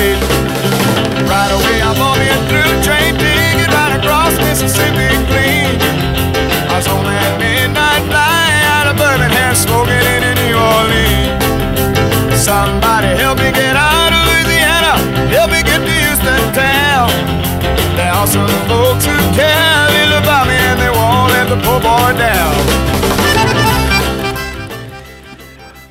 Right away, I'm on through train right across Mississippi clean. I was on that midnight flight out of Birmingham, smoking in New Orleans. Somebody help me get out of Louisiana, help me get to Houston town. There are some folks who care little about me and they won't let the poor boy down.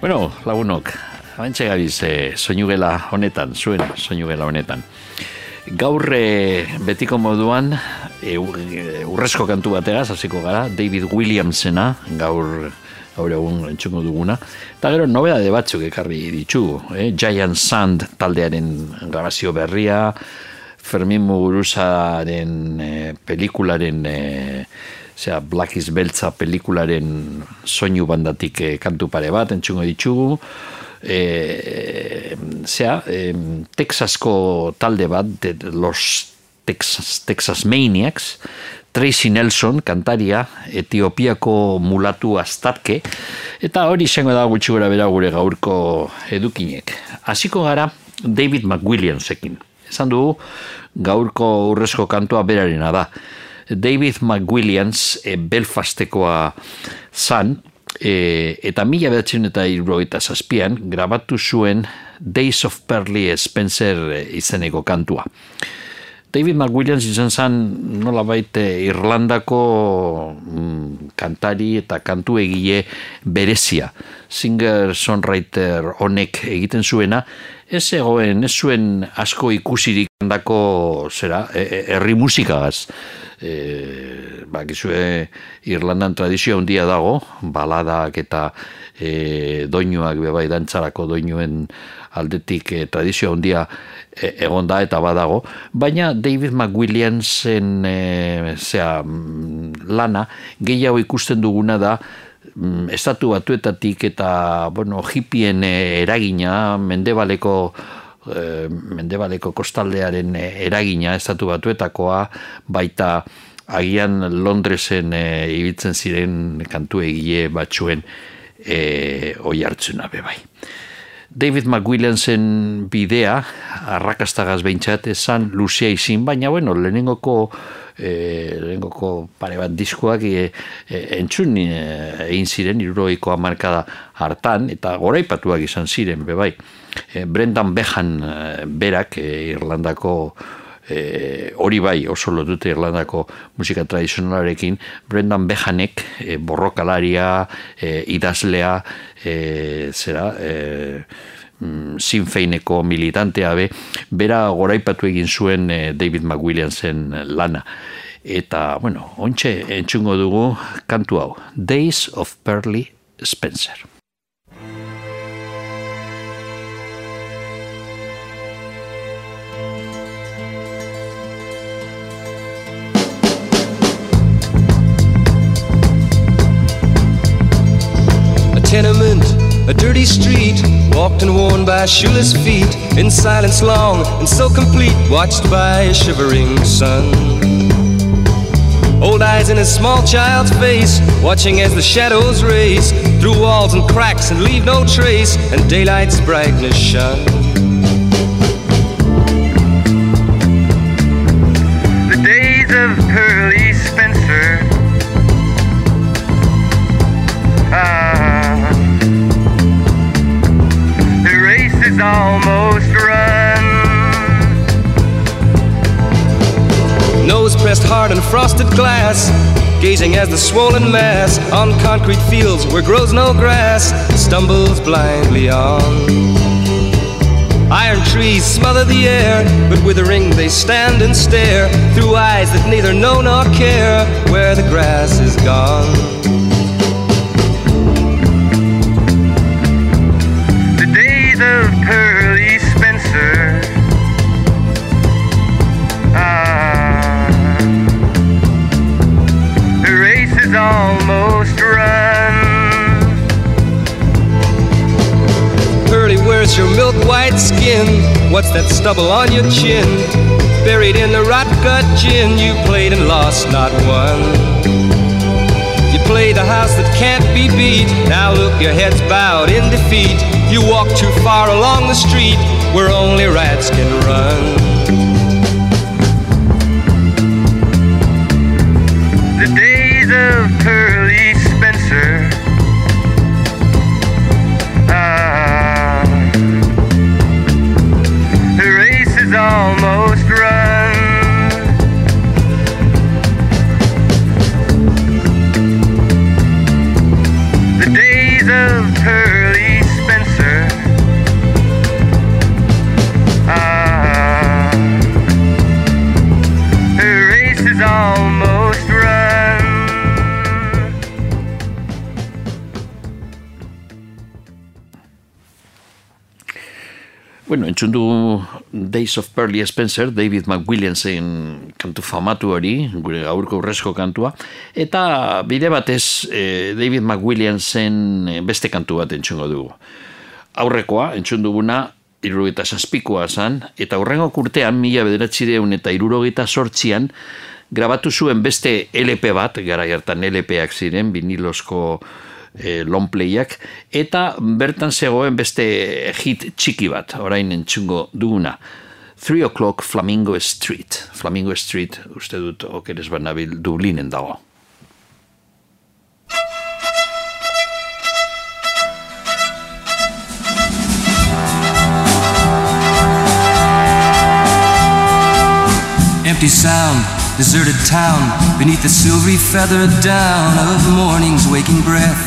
Bueno, lagunok, abentxe gabiz e, soinugela honetan, zuen soinugela honetan. Gaur e, betiko moduan e, urrezko kantu bategaz, hasiko gara, David Williamsena, gaur gaur egun entzungo duguna. Eta gero, nobeda de batzuk ekarri ditugu, eh? Giant Sand taldearen grabazio berria, Fermin Muguruzaren e, pelikularen e, zera, Black is Beltza pelikularen soinu bandatik e, kantu pare bat, entzungo ditugu. E, zera, e, Texasko talde bat, de, los Texas, Texas Maniacs, Tracy Nelson, kantaria, Etiopiako mulatu astarke, eta hori izango da gutxi gura bera gure gaurko edukinek. Hasiko gara David McWilliamsekin. Esan dugu, gaurko urrezko kantua berarena da. David McWilliams e, Belfastekoa zan, e, eta mila behatzen eta irroita zazpian, grabatu zuen Days of Pearly Spencer izeneko kantua. David McWilliams izan zen nola baite Irlandako mm, kantari eta kantu egile berezia. Singer-songwriter honek egiten zuena, ez egoen, ez zuen asko ikusirik handako zera, e, e, herri musikagaz. E, ba, gizue, Irlandan tradizioa handia dago, baladak eta e, doinuak bebai dantzarako doinuen aldetik e, tradizio handia e, egon da eta badago, baina David McWilliamsen e, zera, mm, lana gehiago ikusten duguna da mm, estatu batuetatik eta bueno, hippien e, eragina mendebaleko mendebaleko kostaldearen e, eragina estatu batuetakoa baita agian Londresen e, ibiltzen ziren kantu egile batzuen e, oi hartzuna bebai. David McWilliamsen bidea, arrakastagaz behintzat, esan luzea izin, baina, bueno, lehenengoko e, lehenengoko pare bat diskoak e, e, entzun egin ziren, iruroikoa markada hartan, eta goraipatuak izan ziren, bebai. E, Brendan Behan berak, e, Irlandako e, bai oso lotute Irlandako musika tradizionalarekin Brendan Behanek e, borrokalaria e, idazlea e, zera e, sinfeineko militantea be bera goraipatu egin zuen David McWilliamsen lana. Eta bueno, ontxe entzungo dugu kantu hau Days of Pearly Spencer a dirty street, walked and worn by shoeless feet, in silence long and so complete, watched by a shivering sun. Old eyes in a small child's face, watching as the shadows race through walls and cracks and leave no trace, and daylight's brightness shine. Hard on frosted glass, gazing as the swollen mass on concrete fields where grows no grass stumbles blindly on. Iron trees smother the air, but withering they stand and stare through eyes that neither know nor care where the grass is gone. What's that stubble on your chin? buried in the rot gut gin. You played and lost not one. You played a house that can't be beat. Now look, your head's bowed in defeat. You walk too far along the street where only rats can run. Entzun du Days of Pearly Spencer, David McWilliamsen kantu famatu hori, gure gaurko urrezko kantua, eta bide batez eh, David McWilliamsen eh, beste kantu bat entzungo dugu. Aurrekoa, entzun duguna, irurogeita zazpikoa zan, eta horrengo urtean, mila bederatzireun eta irurogeita sortzian, grabatu zuen beste LP bat, gara hartan LPak ziren, vinilozko e, longplayak, eta bertan zegoen beste hit txiki bat, orain entzungo duguna. 3 o'clock Flamingo Street. Flamingo Street, uste dut, okeres banabil, Dublinen dago. Empty sound, deserted town, beneath the silvery feathered down of morning's waking breath.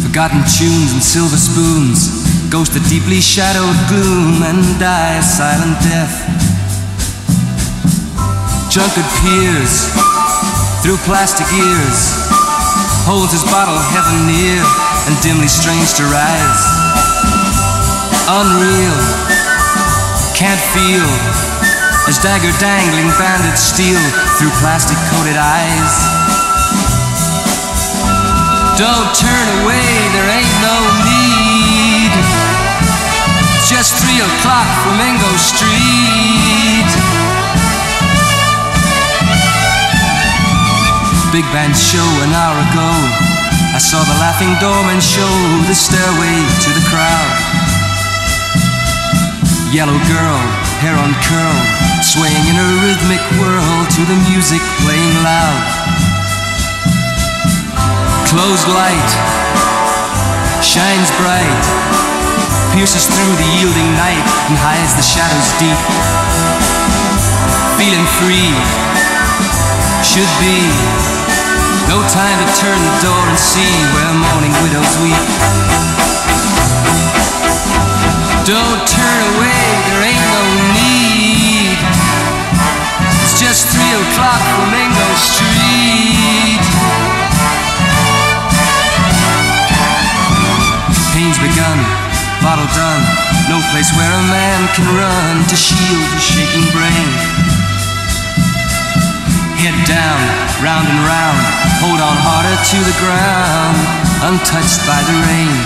Forgotten tunes and silver spoons, ghost of deeply shadowed gloom, and die a silent death. Drunkard peers through plastic ears, holds his bottle heaven near, and dimly strange to rise. Unreal, can't feel as dagger dangling banded steel through plastic coated eyes. Don't turn away, there ain't no need. It's just three o'clock, Flamingo Street. Big band show an hour ago. I saw the laughing doorman show the stairway to the crowd. Yellow girl, hair uncurled, swaying in a rhythmic whirl to the music playing loud. Closed light shines bright, pierces through the yielding night and hides the shadows deep. Feeling free, should be. No time to turn the door and see where mourning widows weep. Don't turn away, three o'clock, Flamingo Street. Pain's begun, bottle done. No place where a man can run to shield his shaking brain. Head down, round and round, hold on harder to the ground, untouched by the rain.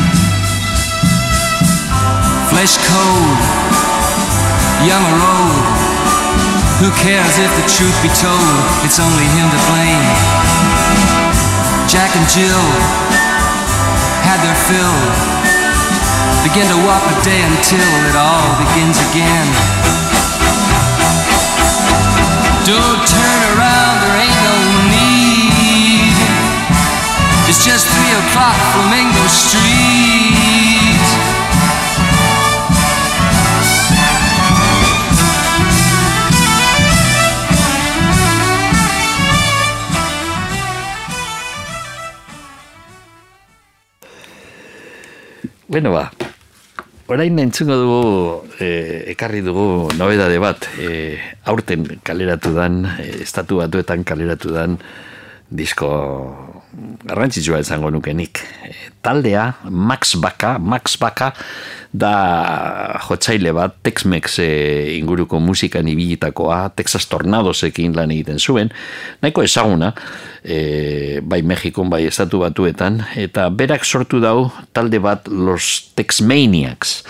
Flesh cold, young or old, who cares if the truth be told? It's only him to blame. Jack and Jill had their fill, begin to walk a day until it all begins again. Don't turn around, there ain't no need. It's just three o'clock, Flamingo Street. Bueno, ba, orain entzungo dugu, e, ekarri dugu nobedade bat, e, aurten kaleratu dan, e, estatu batuetan kaleratu dan, disko garrantzitsua izango nuke nik. E, taldea, Max Baka, Max Baka, da jotzaile bat, Tex-Mex e, inguruko musikan ibilitakoa, Texas Tornadosekin lan egiten zuen, nahiko ezaguna, e, bai Mexikon, bai estatu batuetan, eta berak sortu dau talde bat Los Tex-Maniacs,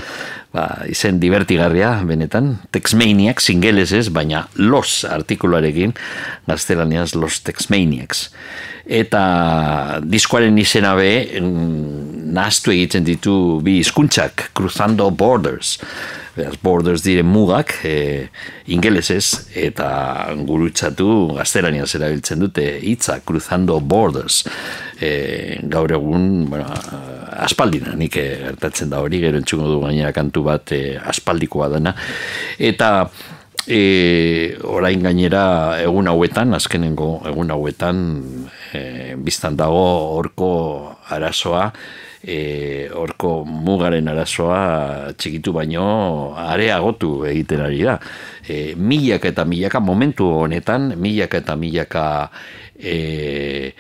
ba, izen divertigarria, benetan, Texmaniacs, ingeles ez, baina los artikularekin, gaztelaniaz los Texmaniacs. Eta diskoaren izena be, mm, nahaztu egiten ditu bi hizkuntzak Cruzando Borders. Beraz, borders dire mugak, e, ingelesez, eta gurutzatu gaztelania erabiltzen dute hitza Cruzando Borders. E, gaur egun, bueno, aspaldina, nik gertatzen da hori, gero entzuko du gainera kantu bat e, aspaldikoa dena. Eta e, orain gainera egun hauetan, azkenengo egun hauetan, e, biztan dago horko arazoa, e, orko mugaren arazoa txikitu baino areagotu egiten ari da. E, milaka eta milaka momentu honetan, milaka eta milaka e,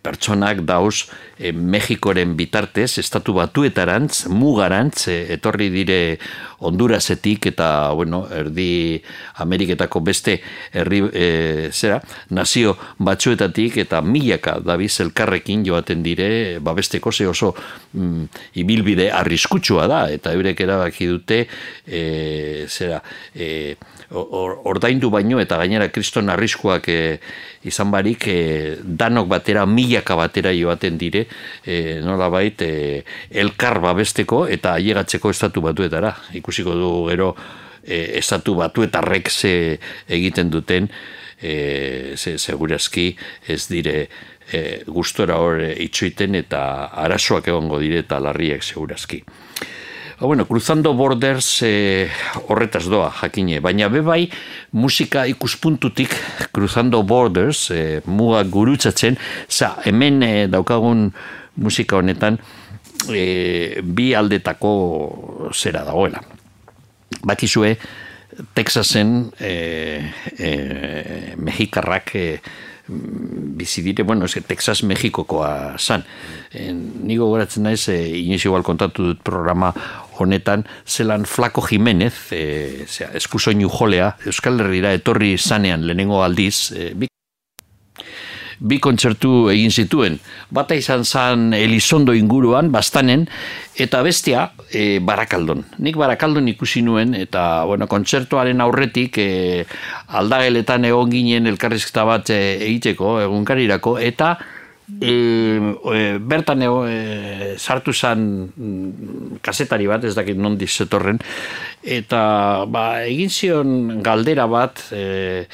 pertsonak dauz e, Mexikoren bitartez, estatu batuetarantz, mugarantz, e, etorri dire Hondurasetik eta, bueno, erdi Ameriketako beste herri, e, zera, nazio batzuetatik eta milaka dabiz elkarrekin joaten dire, babesteko ze oso mm, ibilbide arriskutsua da, eta eurek erabaki dute, e, zera, e, ordaindu baino eta gainera kriston arriskuak e, izan barik e, danok batera, milaka batera joaten dire, e, nola bait, e, elkar babesteko eta ailegatzeko estatu batuetara. Ikusiko du gero e, estatu batuetarrek ze egiten duten, e, ze, segurazki ez dire e, gustora hor itxoiten eta arazoak egongo dire eta larriak segurazki. Ba, bueno, cruzando borders e, horretaz doa, jakine, baina bebai musika ikuspuntutik cruzando borders, e, muga gurutzatzen, za, hemen e, daukagun musika honetan e, bi aldetako zera dagoela. Bakizue, Texasen e, e, Mexikarrak e, bizi dire, bueno, eske Texas Mexikokoa san. En, nigo goratzen naiz, e, inoiz igual kontatu dut programa honetan, zelan Flaco Jimenez, e, zera, eskusoinu jolea, Euskal Herriera etorri zanean lehenengo aldiz, e, bi kontzertu egin zituen. Bata izan zan Elizondo inguruan, bastanen, eta bestia e, Barakaldon. Nik Barakaldon ikusi nuen, eta bueno, kontzertuaren aurretik e, aldageletan egon ginen elkarrizketa bat e, egiteko, egunkarirako, eta e, e, bertan e, sartu zan mm, kasetari bat, ez dakit non dizetorren, eta ba, egin zion galdera bat, e,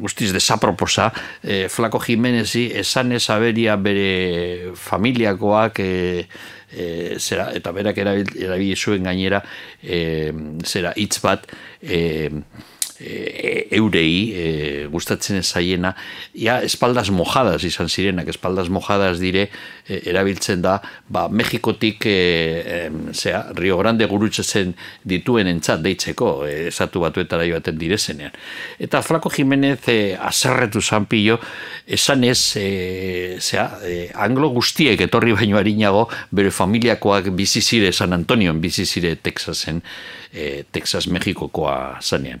guztiz desaproposa e, Flako Jimenezi esan ez bere familiakoak e, e, zera, eta berak erabili zuen gainera e, zera hitz bat e, eurei e, gustatzen zaiena. Ja espaldas mojadas izan zirenak espaldas mojadas dire erabiltzen da ba, Mexikotik e, e, Rio Grande gurutzezen dituen entzat deitzeko e, esatu batuetara joaten direzenean. Eta Flaco Jimenez e, azerretu zanpillo esan ez e, e, anglo guztiek etorri baino harinago bere familiakoak bizizire San Antonio bizizire Texasen e, Texas Mexikokoa zanean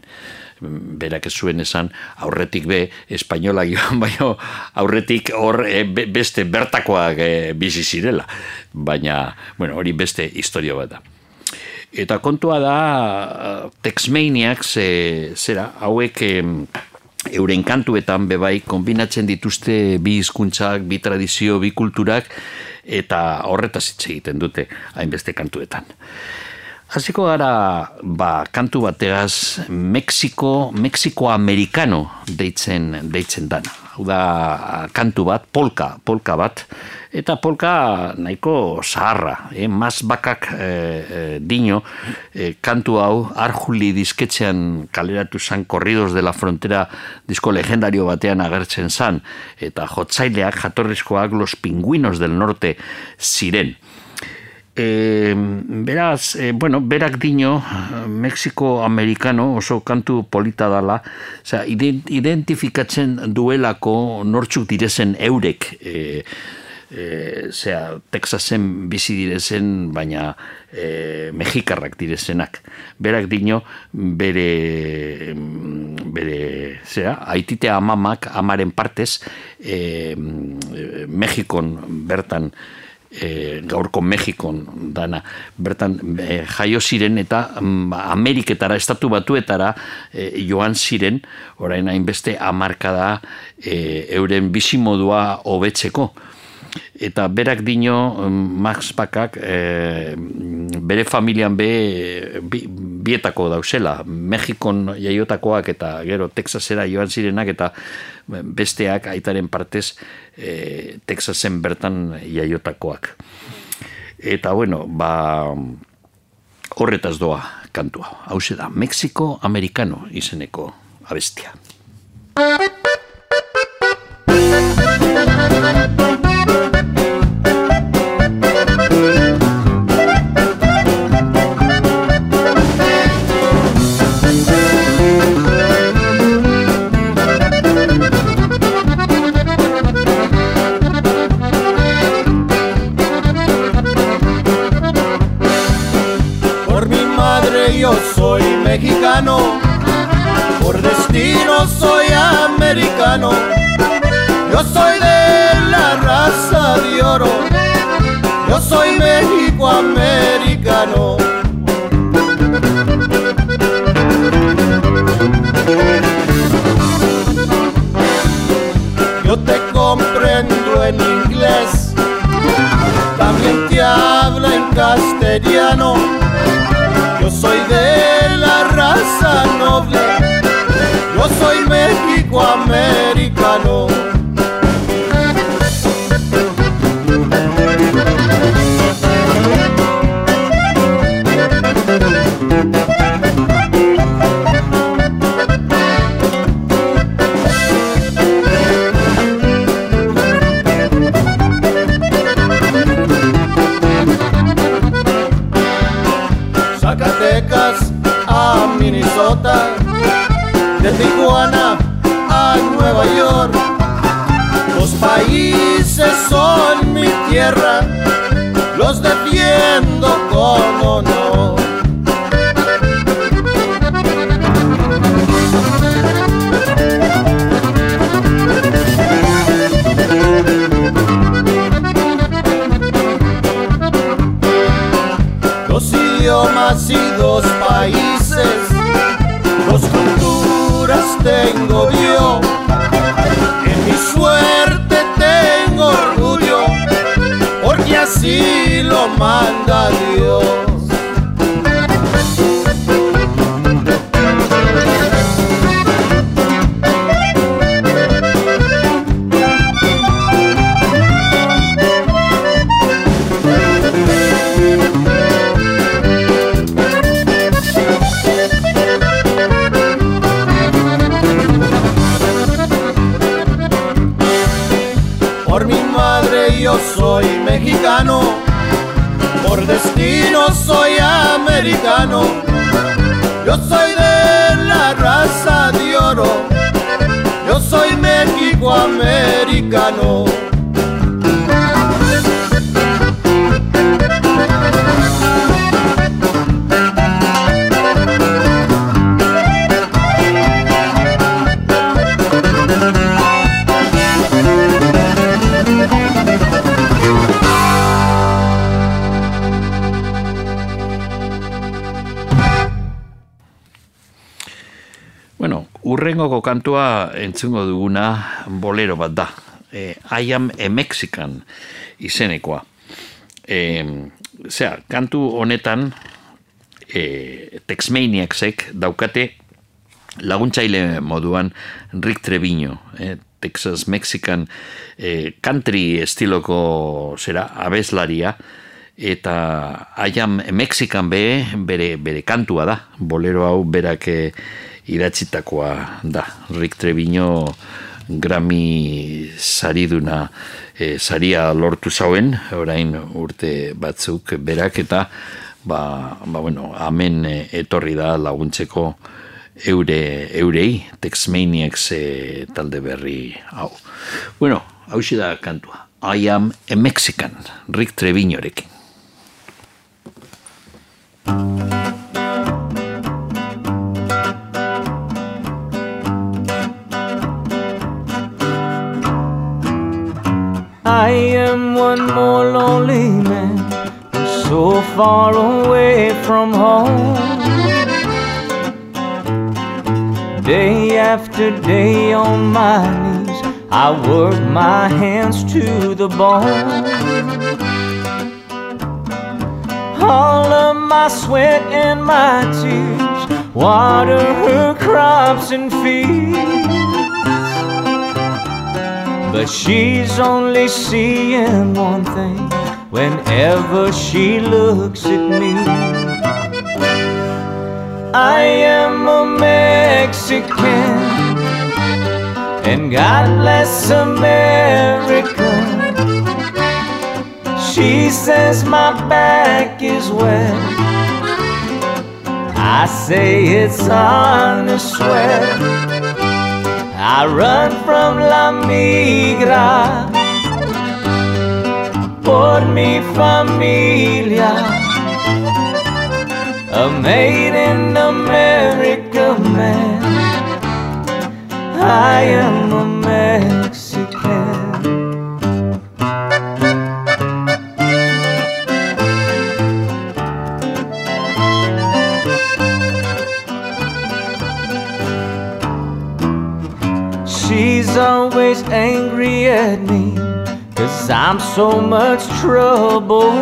berak ez zuen esan aurretik be espainola joan baino aurretik hor e, beste bertakoak e, bizi zirela. Baina bueno hori beste historia bat da. Eta kontua da Texmaniacs e, zera hauek e, euren kantuetan bebai kombinatzen dituzte bi hizkuntzak bi tradizio bi kulturak eta horretaz hitz egiten dute hainbeste kantuetan Hasiko gara, ba, kantu bateaz, Mexiko, Mexiko amerikano deitzen, deitzen dana. Hau da, kantu bat, polka, polka bat, eta polka nahiko zaharra, eh? maz bakak eh, eh, dino, eh, kantu hau, arjuli dizketzean kaleratu zan, korridos de la frontera disko legendario batean agertzen zan, eta jotzaileak, jatorrizkoak, los pingüinos del norte ziren. E, beraz, e, bueno, berak dino, Mexiko-Amerikano oso kantu polita dala, oza, identifikatzen duelako nortzuk direzen eurek, e, e, zera, Texasen bizi direzen, baina e, Mexikarrak direzenak. Berak dino, bere, bere zera, aitite amamak, amaren partez, e, Mexikon bertan, e, gaurko Mexikon dana. Bertan e, jaio ziren eta mm, Ameriketara, estatu batuetara e, joan ziren, orain hainbeste amarkada e, euren bizimodua hobetzeko eta berak dino Max Pakak e, bere familian be bietako dausela Mexikon jaiotakoak eta gero Texasera joan zirenak eta besteak aitaren partez e, Texasen bertan jaiotakoak. Eta bueno ba horretaz doa kantua. Hau da Mexiko Amerikano izeneko abestia destino soy americano. Yo soy de la raza de oro, yo soy México americano. Yo te comprendo en inglés, también te habla en castellano. Yo soy de la raza noble, yo soy México americano. Tierra, los defiendo con honor. Manda, a Dios. Yo soy de la raza de oro, yo soy México americano. Urrengoko kantua entzungo duguna bolero bat da. E, I am a Mexican izenekoa. E, zera, kantu honetan e, Texmaniacsek daukate laguntzaile moduan Rick Treviño, e, Texas Mexican e, country estiloko zera abeslaria eta I am a Mexican be, bere, bere kantua da, bolero hau berak idatzitakoa da. Rick Treviño Grammy sariduna e, saria lortu zauen, orain urte batzuk berak eta ba, ba bueno, amen etorri da laguntzeko eure, eurei, Texmaniacs e, talde berri hau. Bueno, hau da kantua. I am a Mexican, Rick Treviñorekin. I am one more lonely man, so far away from home. Day after day on my knees, I work my hands to the bone. All of my sweat and my tears water her crops and fields. But she's only seeing one thing whenever she looks at me. I am a Mexican, and God bless America. She says my back is wet. I say it's on a sweat. I run from la migra por mi familia. A made in America man. I am a Mexican. Always angry at me Cause I'm so much trouble.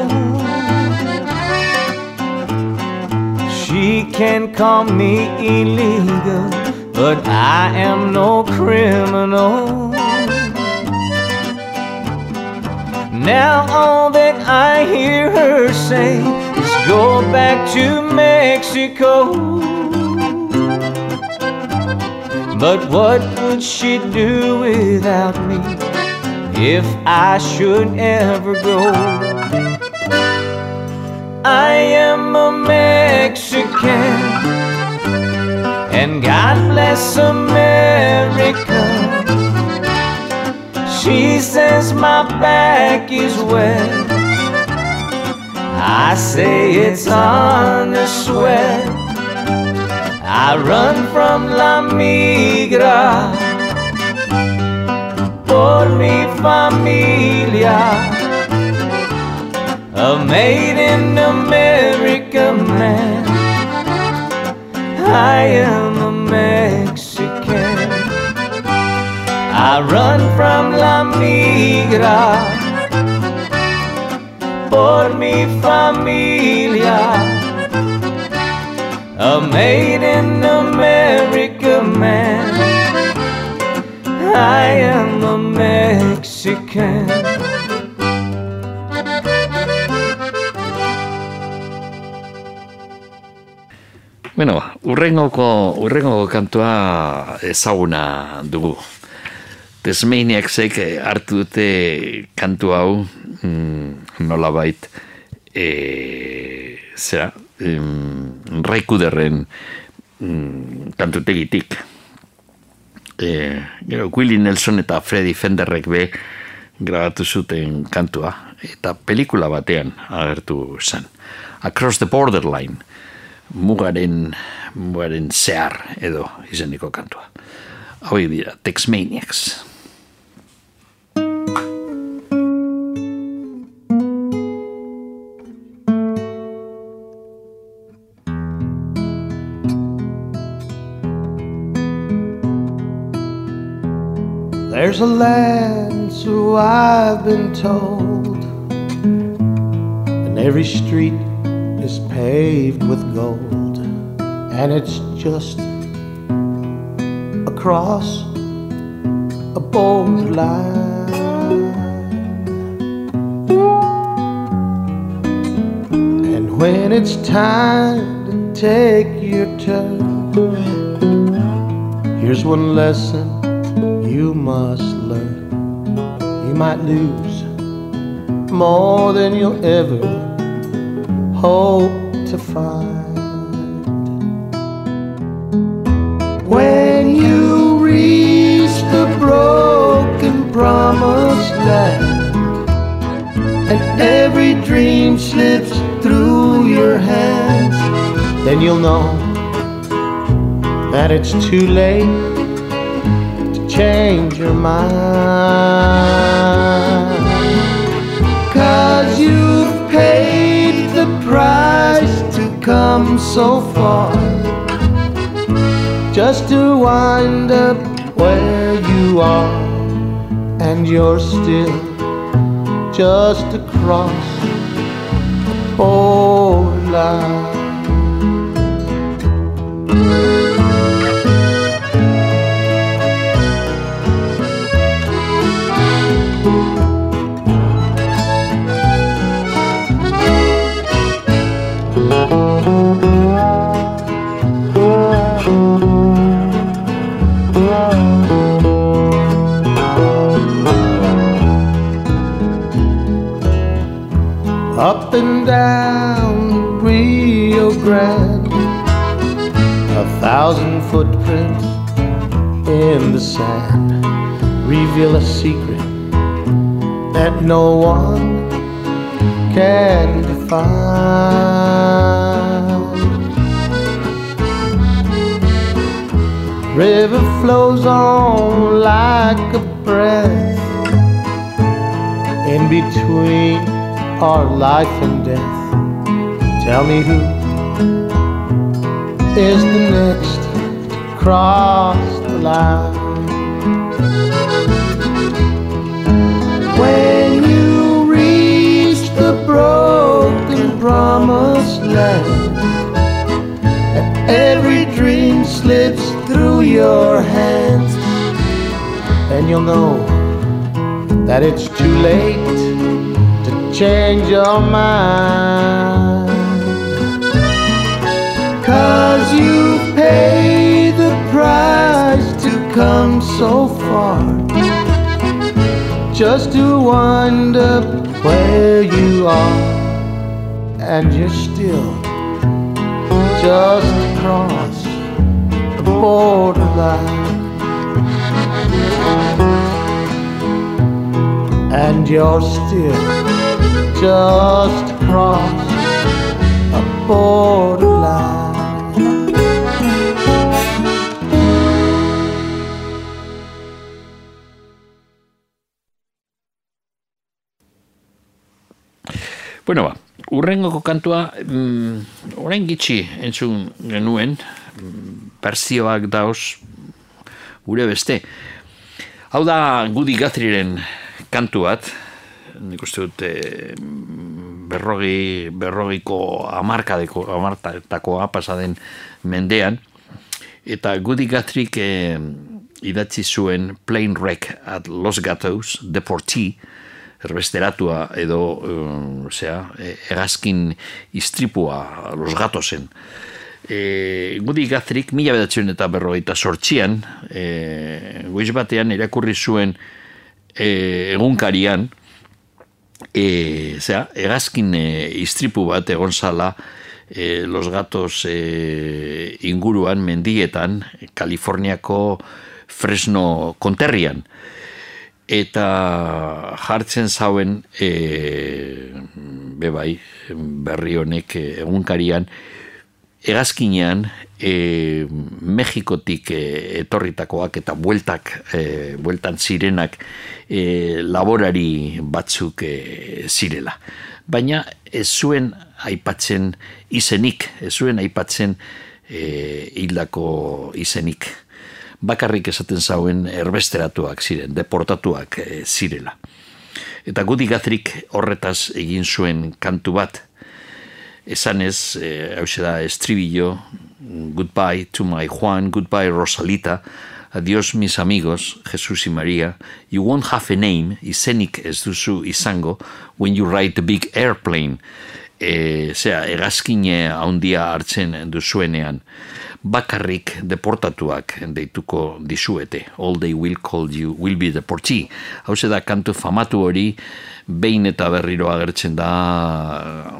She can call me illegal But I am no criminal. Now all that I hear her say Is go back to Mexico but what would she do without me if I should ever go? I am a Mexican, and God bless America. She says my back is wet. I say it's on a sweat. I run from la migra por mi familia. A made in America man. I am a Mexican. I run from la migra por mi familia. A made in America man. I am a Mexican. Bueno, urrengoko, urrengoko kantua ezaguna dugu. Tesmaniacsek hartu dute kantu hau mm, nola bait e, zera, em, raikuderren mm, kantutegitik. E, gero, Willie Nelson eta Freddy Fenderrek be grabatu zuten kantua eta pelikula batean agertu zen. Across the Borderline mugaren, mugaren zehar edo izeniko kantua. Hau dira, Tex-Maniacs. There's a land, so I've been told, and every street is paved with gold, and it's just across a borderline. And when it's time to take your turn, here's one lesson you must learn. You might lose more than you'll ever hope to find. When you reach the broken promised land, and every dream slips through your hands, then you'll know that it's too late change your mind. Cause you've paid the price to come so far just to wind up where you are, and you're still just across oh, the borderline. Down Rio Grande. A thousand footprints in the sand reveal a secret that no one can define. River flows on like a breath in between our life and death. Tell me who is the next to cross the line. When you reach the broken promised land, and every dream slips through your hands, then you'll know that it's too late change your mind. Cause you pay the price to come so far just to wind up where you are, and you're still just across the borderline. and you're still just across a borderline. Bueno, ba, urrengoko kantua, mm, orain gitxi entzun genuen, mm, berzioak dauz gure beste. Hau da Gudi Gathriren kantu bat, nik uste dut e, berrogi, berrogiko amarkadeko, amartakoa pasaden mendean, eta Gudi Gathrik e, idatzi zuen Plain Wreck at Los Gatos, Deportee, erbesteratua edo uh, zera, egazkin istripua los gatosen. E, Gudi Gathrik mila bedatzen eta berrogeita sortxian, e, batean irakurri zuen e, egunkarian, e, zera, egazkin e, istripu bat egon zala e, los gatos e, inguruan mendietan, Kaliforniako Fresno konterrian. Eta jartzen zauen e, bebai berri honek e, egunkarian egazkinean e, Mexikotik e, etorritakoak eta bueltak e, bueltan zirenak e, laborari batzuk e, zirela. Baina ez zuen aipatzen izenik ez zuen aipatzen e, hildako izenik. Bakarrik esaten zauen erbesteratuak ziren, deportatuak e, zirela. Eta Gudi Gathrik horretaz egin zuen kantu bat, esan ez, e, hau da, estribillo, goodbye to my Juan, goodbye Rosalita, adios mis amigos, Jesus y Maria, you won't have a name, izenik ez duzu izango, when you ride the big airplane, eh, e, zera, egazkine haundia hartzen duzuenean, bakarrik deportatuak deituko dizuete. All they will call you will be deportee. Hau da kantu famatu hori behin eta berriro agertzen da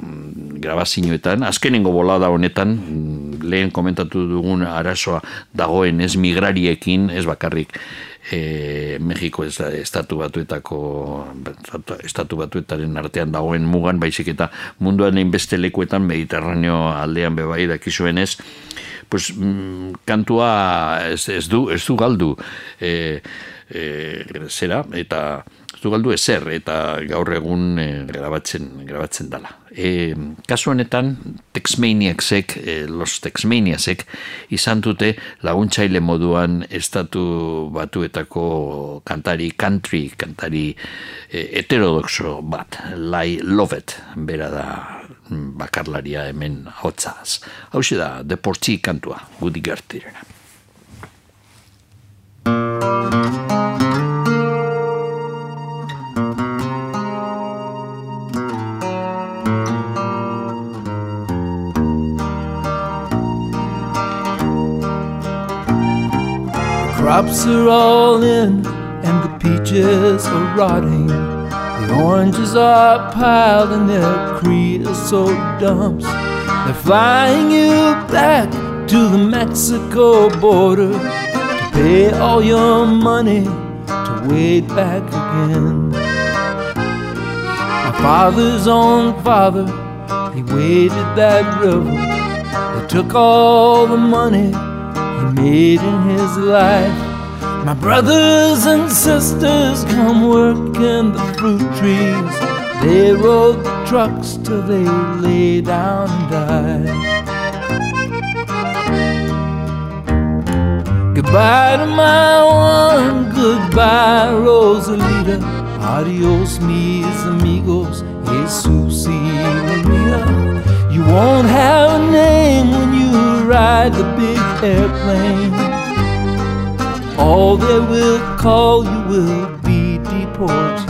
mm, grabazioetan. Azkenengo bolada honetan, mm, lehen komentatu dugun arazoa dagoen ez migrariekin, ez bakarrik e, Mexiko ez, estatu batuetako estatu batuetaren artean dagoen mugan, baizik eta munduan egin beste lekuetan Mediterraneo aldean bebai dakizuen ez, pues, mm, kantua ez, ez, du, ez du galdu e, e, zera, eta du galdu ezer eta gaur egun e, grabatzen grabatzen dala. E, kasu honetan Texmaniacsek, e, los Texmaniasek izan dute laguntzaile moduan estatu batuetako kantari country, kantari e, heterodoxo bat, Lai Lovet, bera da bakarlaria hemen hotzaz. Hau da, deportzi kantua, gudi gertirena. crops are all in and the peaches are rotting. Oranges are piled in their creosote dumps. They're flying you back to the Mexico border to pay all your money to wade back again. My father's own father, he waded that river. They took all the money he made in his life. My brothers and sisters come work in the fruit trees. They rode the trucks till they lay down and died. Goodbye to my one, goodbye, Rosalita. Adios, mis amigos, Jesus y. You won't have a name when you ride the big airplane. All they will call you will be deportees.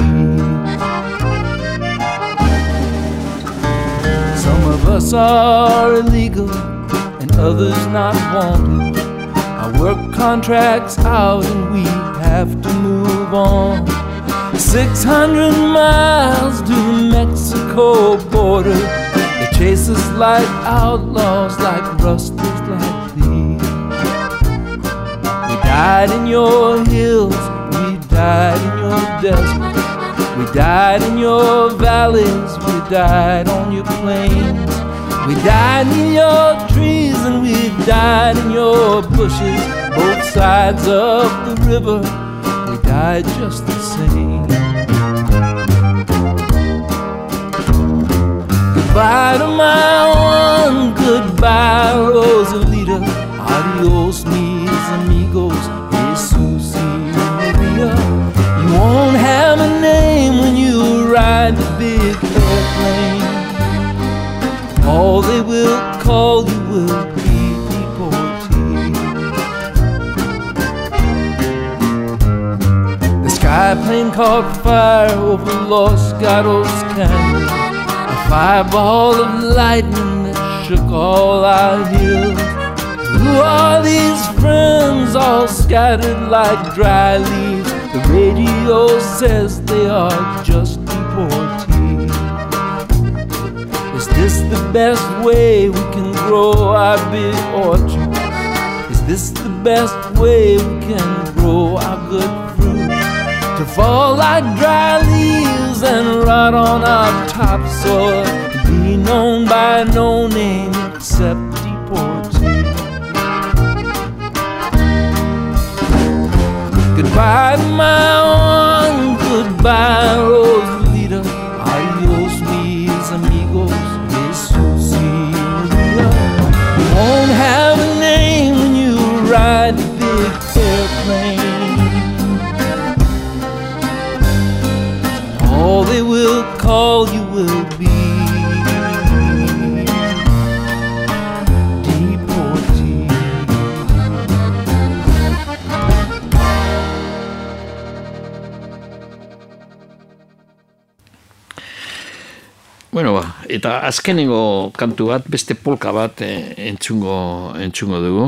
Some of us are illegal and others not wanted. Our work contracts out and we have to move on. 600 miles to the Mexico border. They chase us like outlaws, like rustlers, died in your hills, we died in your desert. We died in your valleys, we died on your plains. We died in your trees and we died in your bushes, both sides of the river. We died just the same. Goodbye to my one, goodbye, Rosalita. Adios, mis amigos, Jesus y Maria. You won't have a name when you ride the big airplane. All they will call you will be deportees. The sky plane caught fire over Los Gatos Canyon. A fireball of lightning that shook all our hills. Who are these friends all scattered like dry leaves? The radio says they are just deportees. Is this the best way we can grow our big orchard? Is this the best way we can grow our good fruit? To fall like dry leaves and rot on our topsoil, to be known by no name except by my own goodbye, Rose. Eta azkenengo kantu bat, beste polka bat eh, entzungo, entzungo dugu.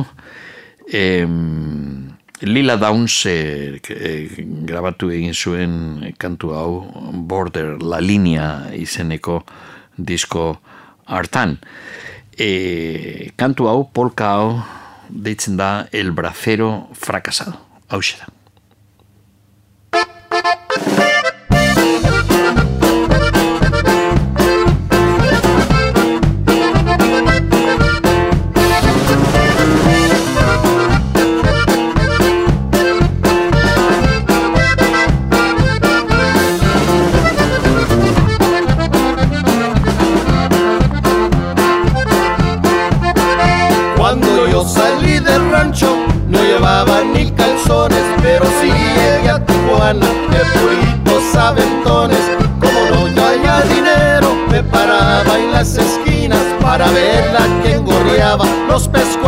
Em, Lila Downs eh, eh, grabatu egin zuen kantu hau Border La Linea izeneko disko hartan. E, kantu hau, polka hau, deitzen da El Bracero Fracasado. Hau da.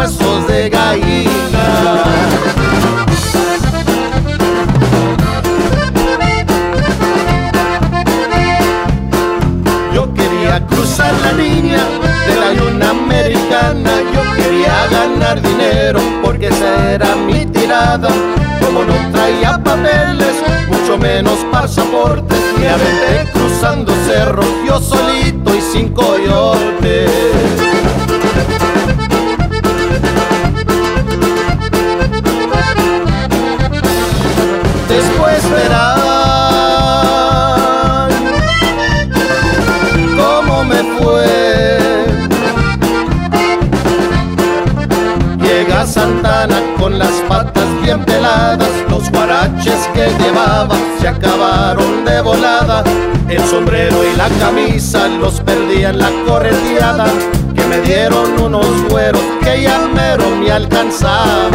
Pescuezos de gallina. Yo quería cruzar la línea de la luna americana. Yo quería ganar dinero porque esa era mi tirada. Como no traía papeles, mucho menos pasaporte, me aventé cruzando cerros yo solito y sin coyote. Llega Santana con las patas bien peladas, los guaraches que llevaba se acabaron de volada. El sombrero y la camisa los perdí en la correteada, que me dieron unos güeros que ya mero me alcanzaban.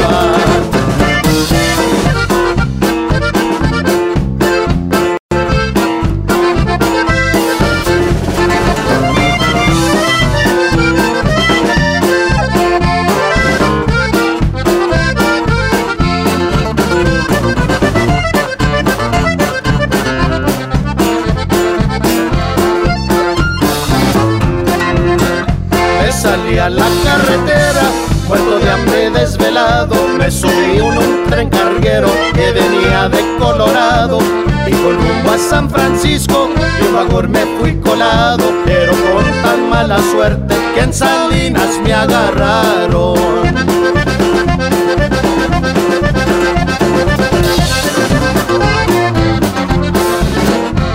Francisco, de vagón me fui colado. Pero con tan mala suerte que en Salinas me agarraron.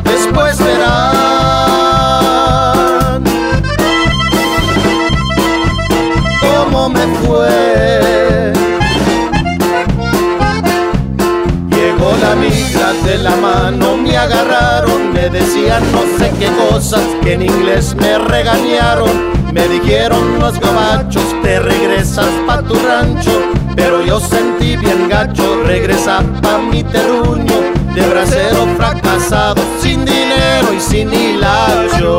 Después verán cómo me fue. Llegó la amiga de la mano, me agarraron, me decían no sé qué cosas que en inglés me regañaron. Me dijeron los gabachos, te regresas pa' tu rancho, pero yo sentí bien gacho, regresa pa' mi terruño, de bracero fracasado, sin dinero y sin hilacho.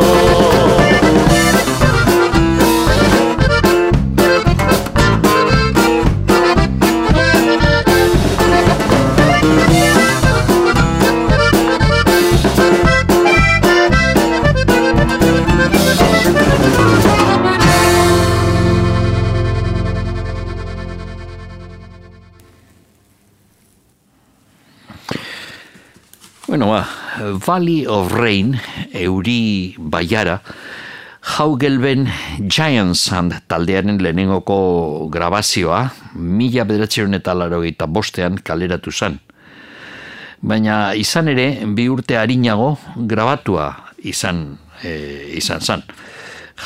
Valley of Rain, euri baiara, Haugelben Giant Sand taldearen lehenengoko grabazioa, mila bederatzeren eta larogeita bostean kaleratu zen. Baina izan ere, bi urte harinago grabatua izan, e, izan zen.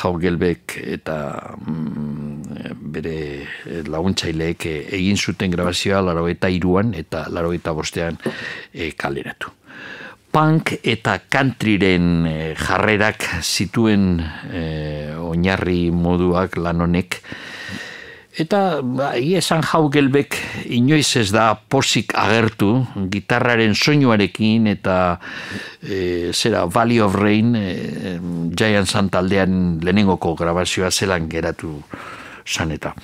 Haugelbek eta mm, bere laguntzaileek egin zuten grabazioa larogeita iruan eta larogeita bostean e, kaleratu punk eta countryren eh, jarrerak zituen eh, oinarri moduak lan honek. Eta ba, esan jaugelbek inoiz ez da posik agertu gitarraren soinuarekin eta e, zera Valley of Rain e, Giant Sun taldean lehenengoko grabazioa zelan geratu zan eta.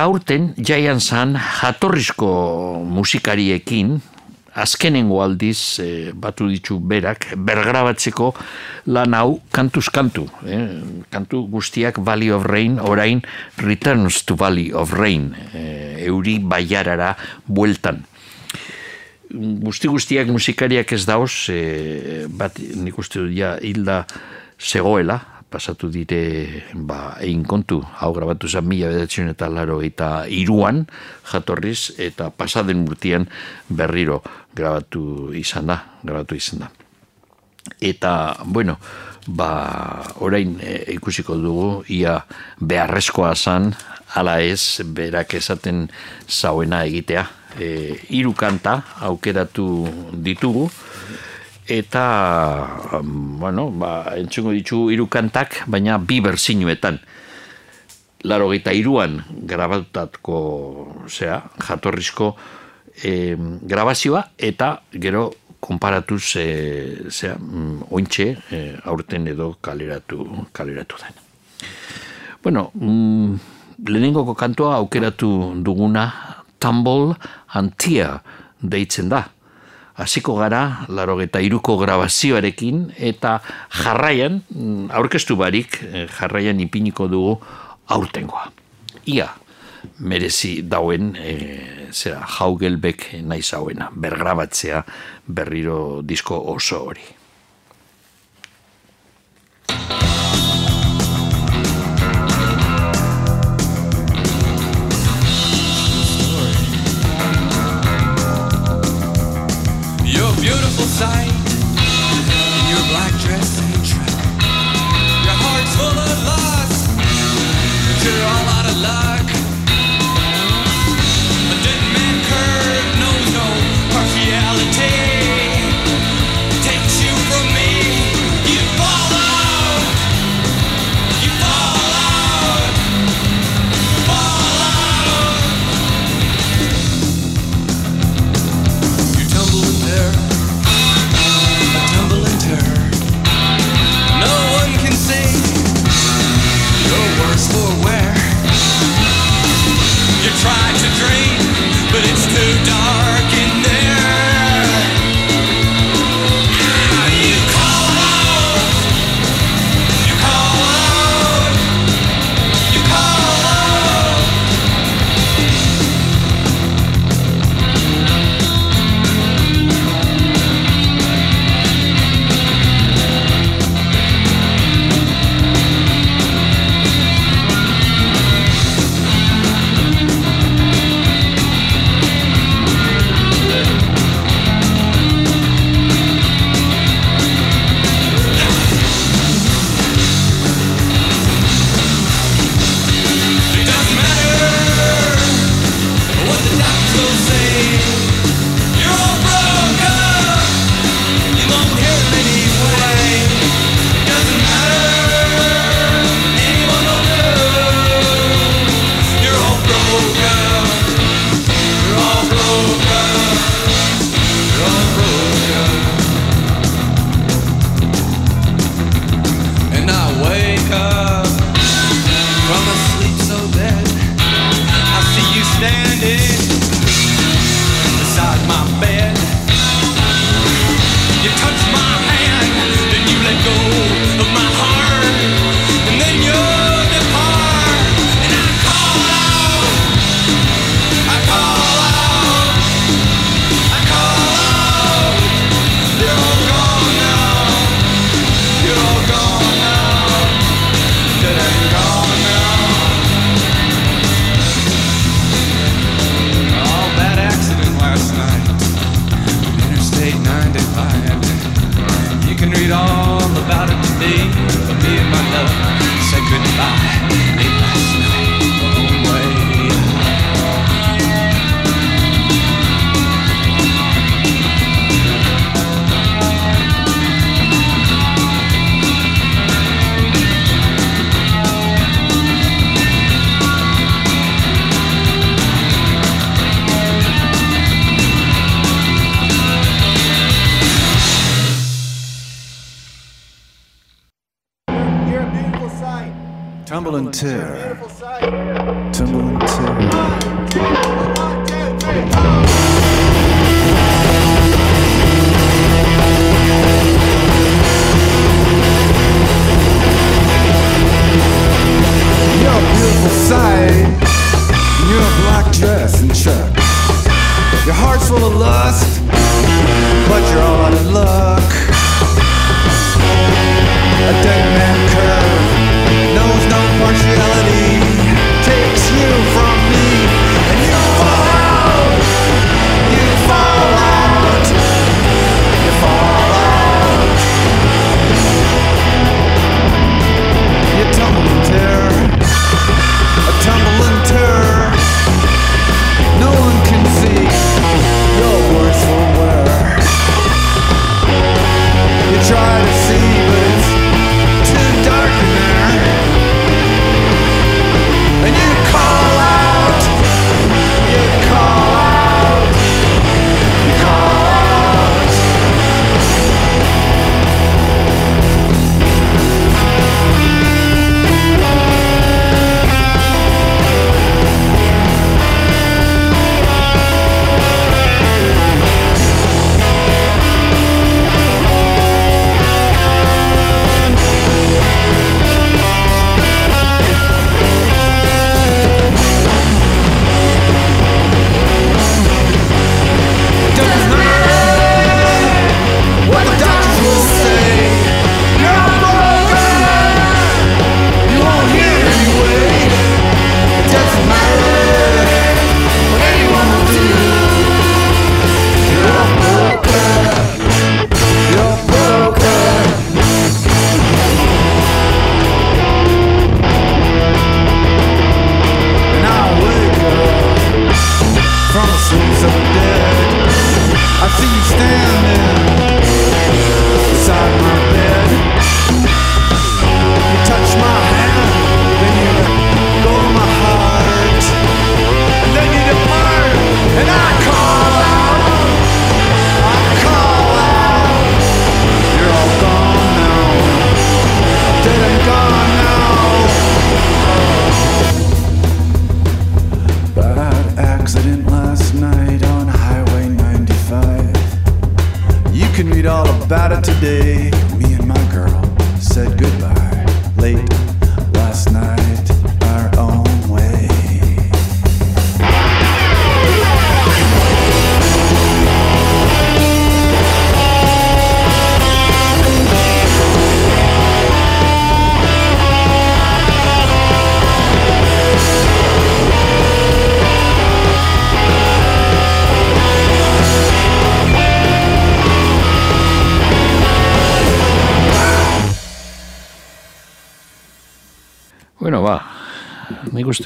Aurten Giant Sun jatorrizko musikariekin azkenengo aldiz eh, batu ditu berak bergrabatzeko lan hau kantuz kantu eh? kantu guztiak Valley of Rain orain Returns to Valley of Rain eh, euri baiarara bueltan guzti guztiak musikariak ez dauz eh, bat nik uste dut ja hilda zegoela pasatu dire ba, egin kontu. Hau grabatu zen mila bedatzen eta laro eta iruan jatorriz eta pasaden urtean berriro grabatu izan da grabatu izan da. Eta bueno ba orain e, ikusiko dugu ia beharrezkoa zan ala ez berak esaten zauena egitea. E, hiru kanta aukeratu ditugu eta, um, bueno, ba, entzungo ditu hiru kantak, baina bi berzinuetan. Laro gita iruan grabatutako, zera, jatorrizko e, grabazioa, eta gero konparatuz, e, zera, mm, ointxe, e, eh, aurten edo kaleratu, kaleratu den. Bueno, mm, lehenengoko kantua aukeratu duguna Tumble Antia deitzen da hasiko gara, laro eta iruko grabazioarekin, eta jarraian, mm, aurkeztu barik, eh, jarraian ipiniko dugu aurtengoa. Ia, merezi dauen, e, zera, jaugelbek naiz hauena, bergrabatzea berriro disko oso hori. sight.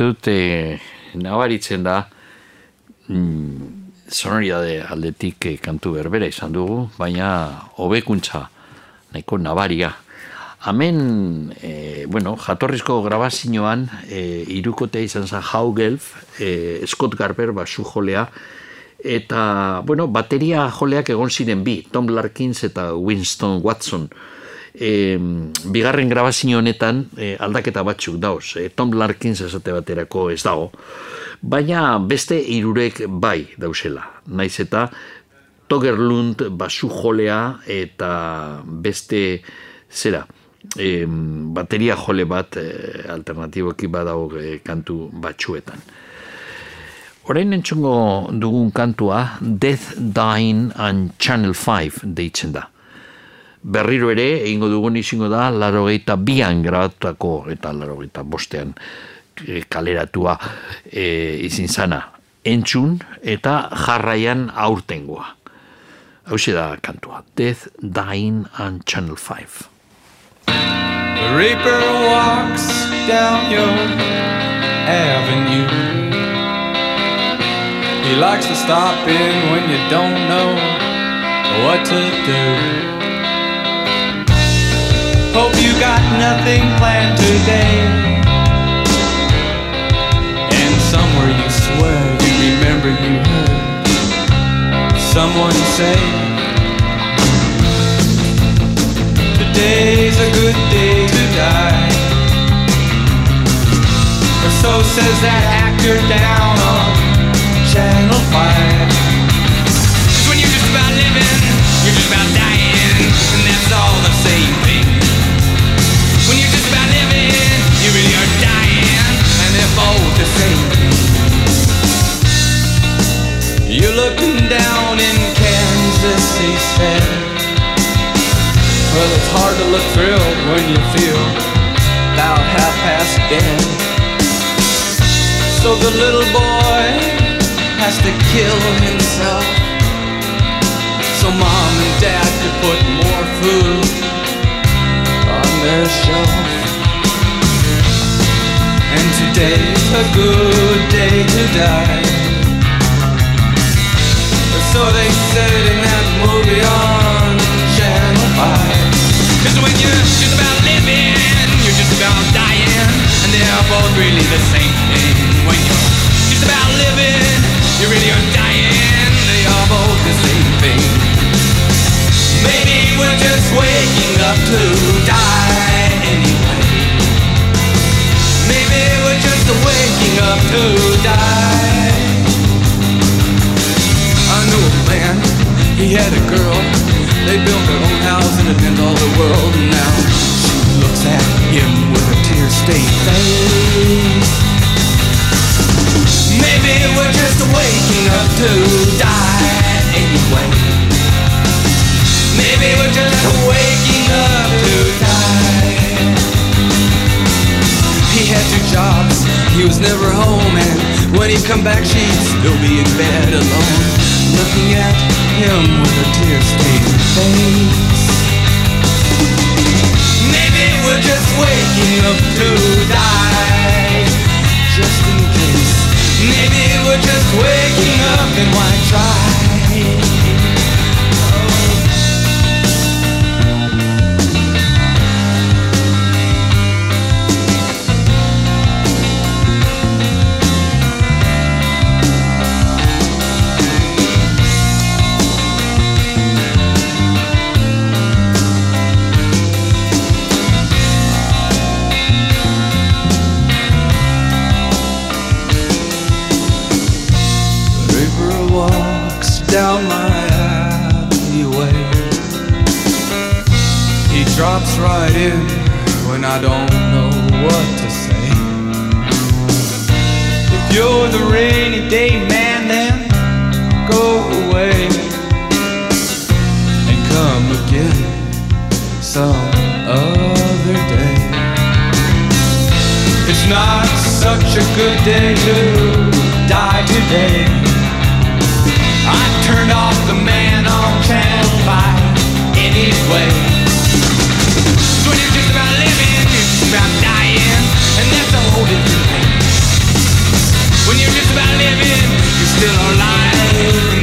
Uste dute nabaritzen da mm, sonoridade aldetik eh, kantu berbera izan dugu, baina hobekuntza nahiko nabaria. Hemen, e, bueno, jatorrizko grabazioan, e, irukotea izan zen Haugelf, e, Scott Garber basu jolea, eta, bueno, bateria joleak egon ziren bi, Tom Larkins eta Winston Watson. E, bigarren grabazio honetan e, aldaketa batzuk dauz. E, Tom Larkins esate baterako ez dago. Baina beste irurek bai dauzela. Naiz eta Togerlund basu jolea eta beste zera e, bateria jole bat e, alternatiboki badago e, kantu batzuetan. Orain entzungo dugun kantua Death, Dying and Channel 5 deitzen da. Berriro ere, egingo dugun izango da, larogeita bian grabatutako eta larogeita bostean e, kaleratua e, izin zana. Entzun eta jarraian aurtengoa. Hau da kantua. Death, Dying and Channel 5. The reaper walks down your avenue. He likes to stop in when you don't know what to do. Hope you got nothing planned today. And somewhere you swear you remember you heard someone say. Today's a good day to die. Or so says that actor down on Channel 5. Cause when you're just about living, Looking down in Kansas, he said. Well, it's hard to look thrilled when you feel about half past dead. So the little boy has to kill himself. So mom and dad could put more food on their shelf. And today's a good day to die. So they said in that movie on Channel 5. Cause when you're just about living, you're just about dying. And they're both really the same thing. When you're just about living, you really dying. They are both the same thing. Maybe we're just waking up to die anyway. Maybe we're just waking up to die. Man, he had a girl. They built their own house and it meant all the world. And now she looks at him with a tear-stained face. Maybe we're just waking up to die anyway. Maybe we're just waking up to die. He had two jobs, he was never home, and when he'd come back, she'd still be in bed alone, looking at him with a tear-stained face. Maybe we're just waking up to die, just in case. Maybe we're just waking up Bueno, I don't know what to say. If you're the rainy day man, then go away and come again some other day. It's not such a good day to die today. I turned off the man on channel 5 anyway. So when you're just about living from dying, and that's the thing. When you're just about living, you're still alive.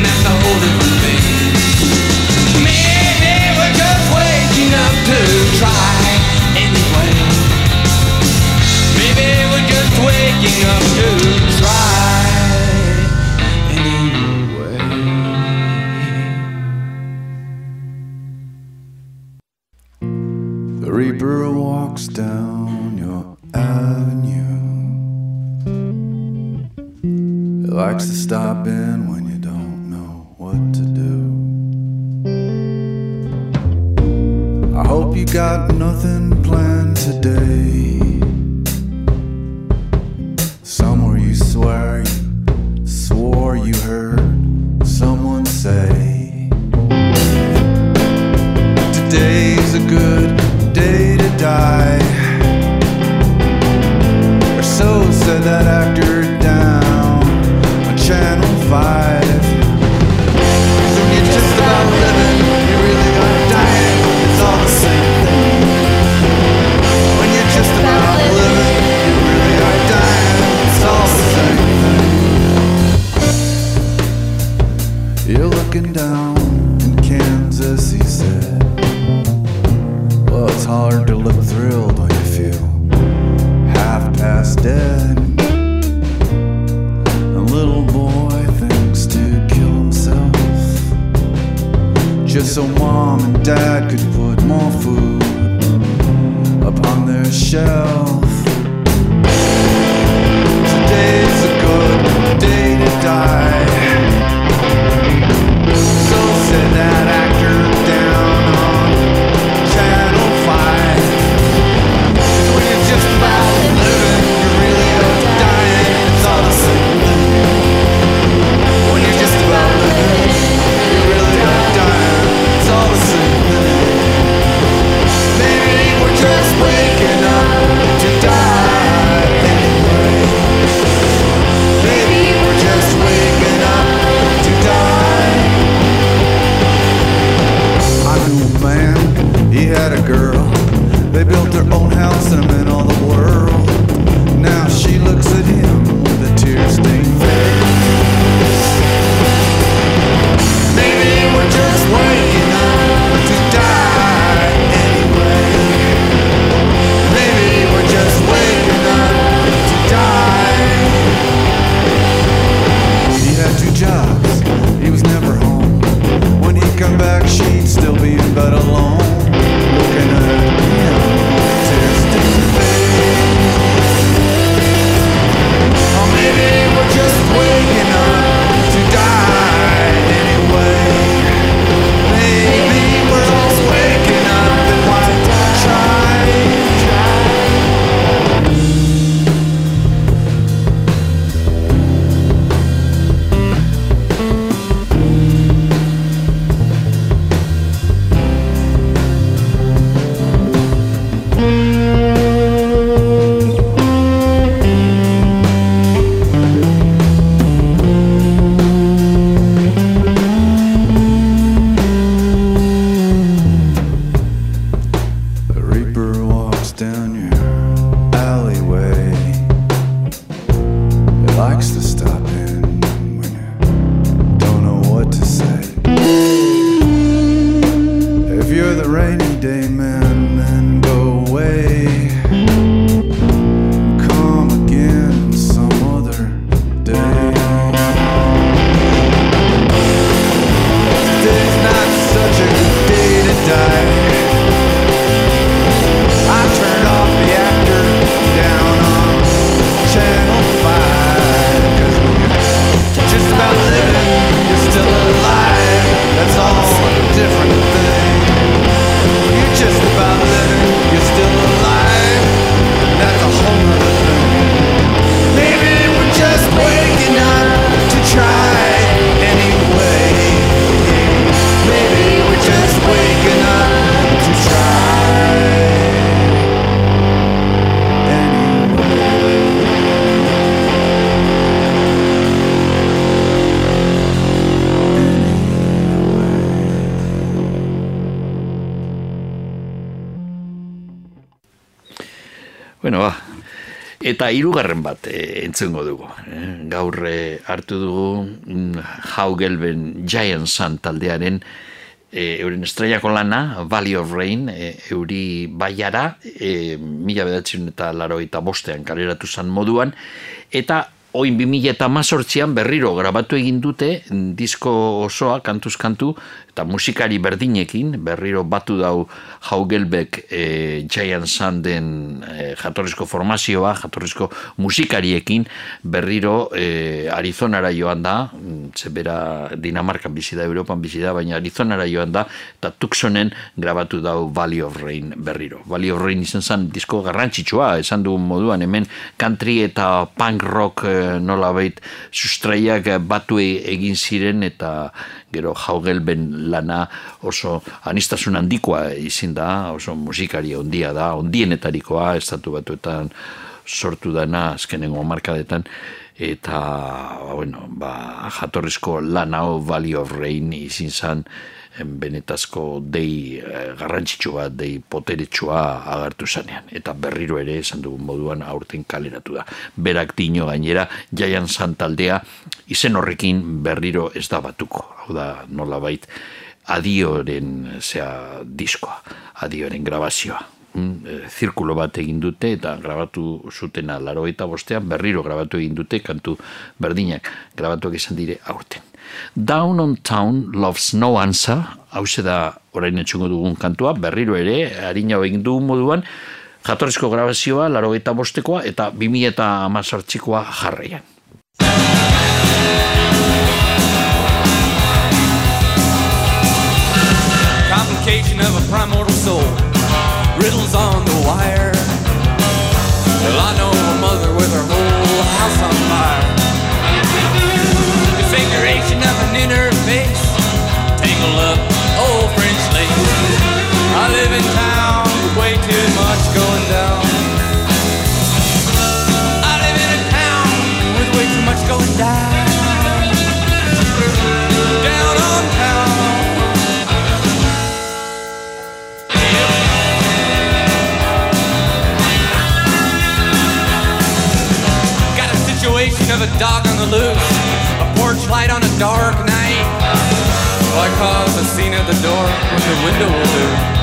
everyday men and go away. Come again some other day. Today's not such a good day to die. I turned off the actor down on channel 5. Cause when you're just about living, you're still alive. That's all different just eta hirugarren bat e, entzungo dugu. Eh? Gaur e, hartu dugu mm, Haugelben Giant Sun taldearen e, euren estrellako lana, Valley of Rain, e, euri baiara, e, mila bedatzen eta laro eta bostean kaleratu zan moduan, eta Oin 2000 eta berriro grabatu egin dute mm, disko osoa, kantuz kantu, eta musikari berdinekin, berriro batu dau Haugelbek e, Giant Sanden e, jatorrizko formazioa, jatorrizko musikariekin, berriro e, Arizonara joan da, mm, zebera Dinamarkan bizi da, Europan bizi da, baina Arizonara joan da, eta Tucsonen grabatu dau Valley of Rain berriro. Valley of Rain izan zen disko garrantzitsua, esan du moduan hemen country eta punk rock nolabait sustraiak batu egin ziren eta gero jaugelben lana oso anistasun handikoa izin da, oso musikari ondia da, ondienetarikoa, estatu batuetan sortu dana azkenengo markadetan, eta ba, bueno, ba, jatorrizko lan hau Valley of Rain izin zan benetazko dei eh, garrantzitsua, dei poteretsua agertu zanean. Eta berriro ere, esan dugun moduan, aurten kaleratu da. Berak dino gainera, jaian zantaldea, izen horrekin berriro ez da batuko. Hau da, nola bait, adioren zea diskoa, adioren grabazioa. Mm, e, zirkulo bat egin dute eta grabatu zutena laro eta bostean berriro grabatu egin dute kantu berdinak grabatuak izan dire aurten. Down on Town Loves No Answer, hau da orain etxungo dugun kantua, berriro ere, harina egin dugun moduan, jatorrizko grabazioa, laro eta bostekoa, eta 2000 eta amazartzikoa jarraian. Complication of a primordial soul. Riddles on the wire. Well, I know a mother with her going down. On town. Got a situation of a dog on the loose, a porch light on a dark night. Why cause a scene at the door when the window will do?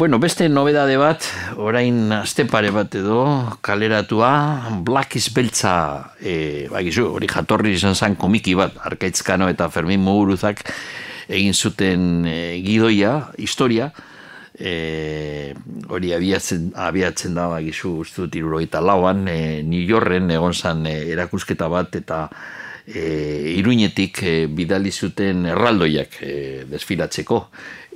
Bueno, beste nobedade bat, orain azte pare bat edo, kaleratua, Black is Beltza, e, bagizu, hori jatorri izan zen komiki bat, Arkaitzkano eta Fermin Muguruzak egin zuten e, gidoia, historia, e, hori abiatzen, abiatzen da, bagizu, uste dut irurogeita lauan, e, New Yorken egon zen e, erakusketa bat, eta e, iruinetik e, bidali zuten erraldoiak e, desfilatzeko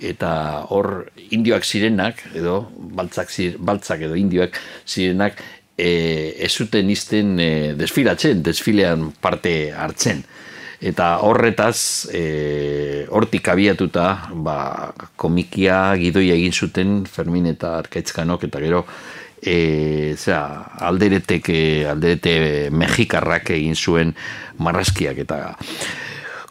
eta hor indioak zirenak edo baltzak, zir- baltzak edo indioak zirenak e, ez zuten izten e, desfilatzen, desfilean parte hartzen. Eta horretaz e, hortik abiatuta ba, komikia gidoia egin zuten Fermin eta Arkaitzkanok eta gero e, zera, alderetek, alderete mexikarrak egin zuen marrazkiak eta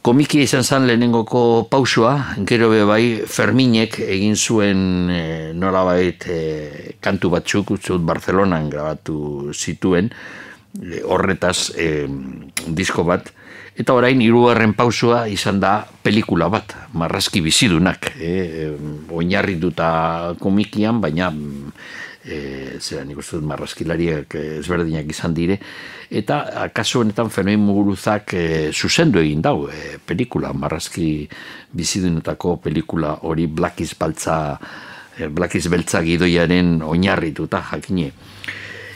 komikia izan zen lehenengoko pausua, gero be bai Ferminek egin zuen e, nolabait e, kantu batzuk, uste dut Barcelonan grabatu zituen, e, horretaz e, disko bat, eta orain hirugarren pausua izan da pelikula bat, marrazki bizidunak, e, oinarrituta komikian, baina e, zera nik uste dut marrazkilariak eh, ezberdinak izan dire, eta kasu honetan Fermin Muguruzak e, zuzendu egin dau, e, pelikula, marrazki bizidunetako pelikula hori Black is Baltza, e, Black is Beltza gidoiaren oinarrituta jakine.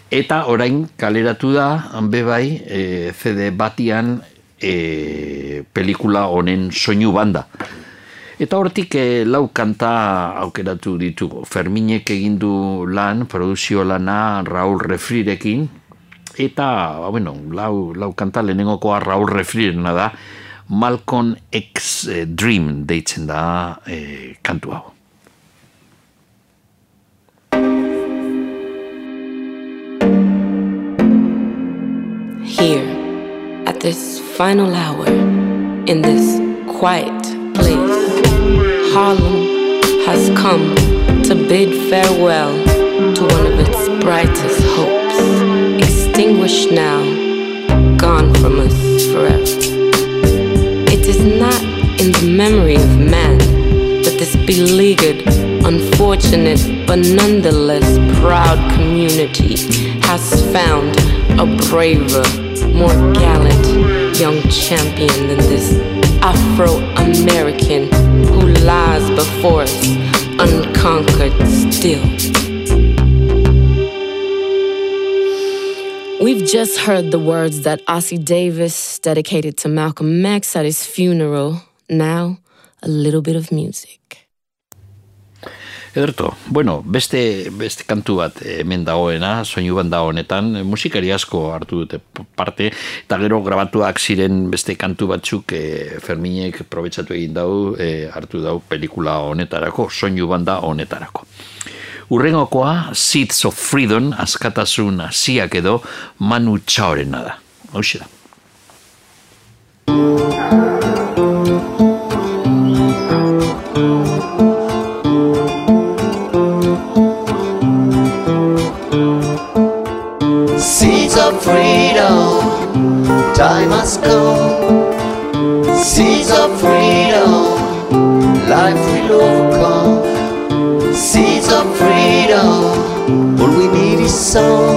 Eta orain kaleratu da, hanbe bai, e, CD batian e, pelikula honen soinu banda. Eta hortik eh, lau kanta aukeratu ditugu. Ferminek egin du lan, produzio lana Raul Refrirekin, eta, ba, bueno, lau, lau kanta lehenengokoa Raul Refrirena da, Malcolm X eh, Dream deitzen da eh, kantu hau. Here, at this final hour, in this quiet place, Harlem has come to bid farewell to one of its brightest hopes, extinguished now, gone from us forever. It is not in the memory of man that this beleaguered, unfortunate, but nonetheless proud community has found a braver, more gallant young champion than this Afro American who lies before us unconquered still. We've just heard the words that Ossie Davis dedicated to Malcolm X at his funeral. Now, a little bit of music. Ederto, bueno, beste, beste kantu bat hemen dagoena, soinu banda honetan, musikari asko hartu dute parte, eta gero grabatuak ziren beste kantu batzuk e, Ferminek probetxatu egin dau, e, hartu dau pelikula honetarako, soinu banda honetarako. Urrengokoa, Seeds of Freedom, askatasun hasiak edo, Manu Txaorena da. Hau da. Freedom, time has come. Seeds of freedom, life will overcome. Seeds of freedom, all we need is some.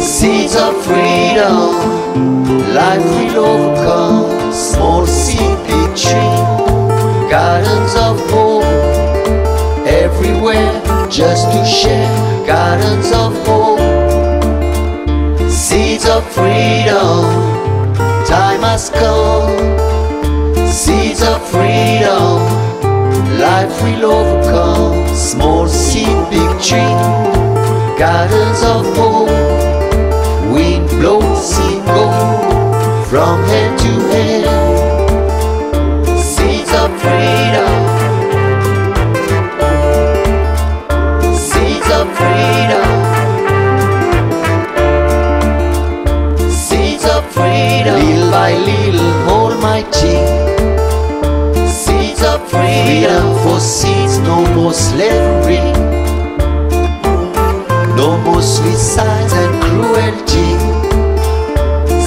Seeds of freedom, life will overcome. Small seed, tree, gardens of hope everywhere just to share gardens of freedom. Time has come. Seeds of freedom. Life will overcome. Small seed big tree. Gardens of hope. Wind blows seed go from hand to hand. Seeds of freedom love for seeds, no more slavery, no more suicides and cruelty.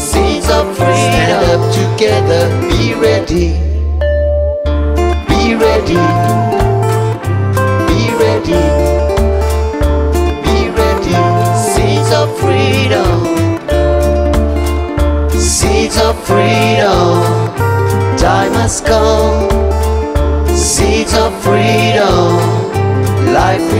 Seeds of freedom, stand up together, be ready, be ready, be ready, be ready. Seeds of freedom, seeds of freedom, time has come. Seeds of freedom, life.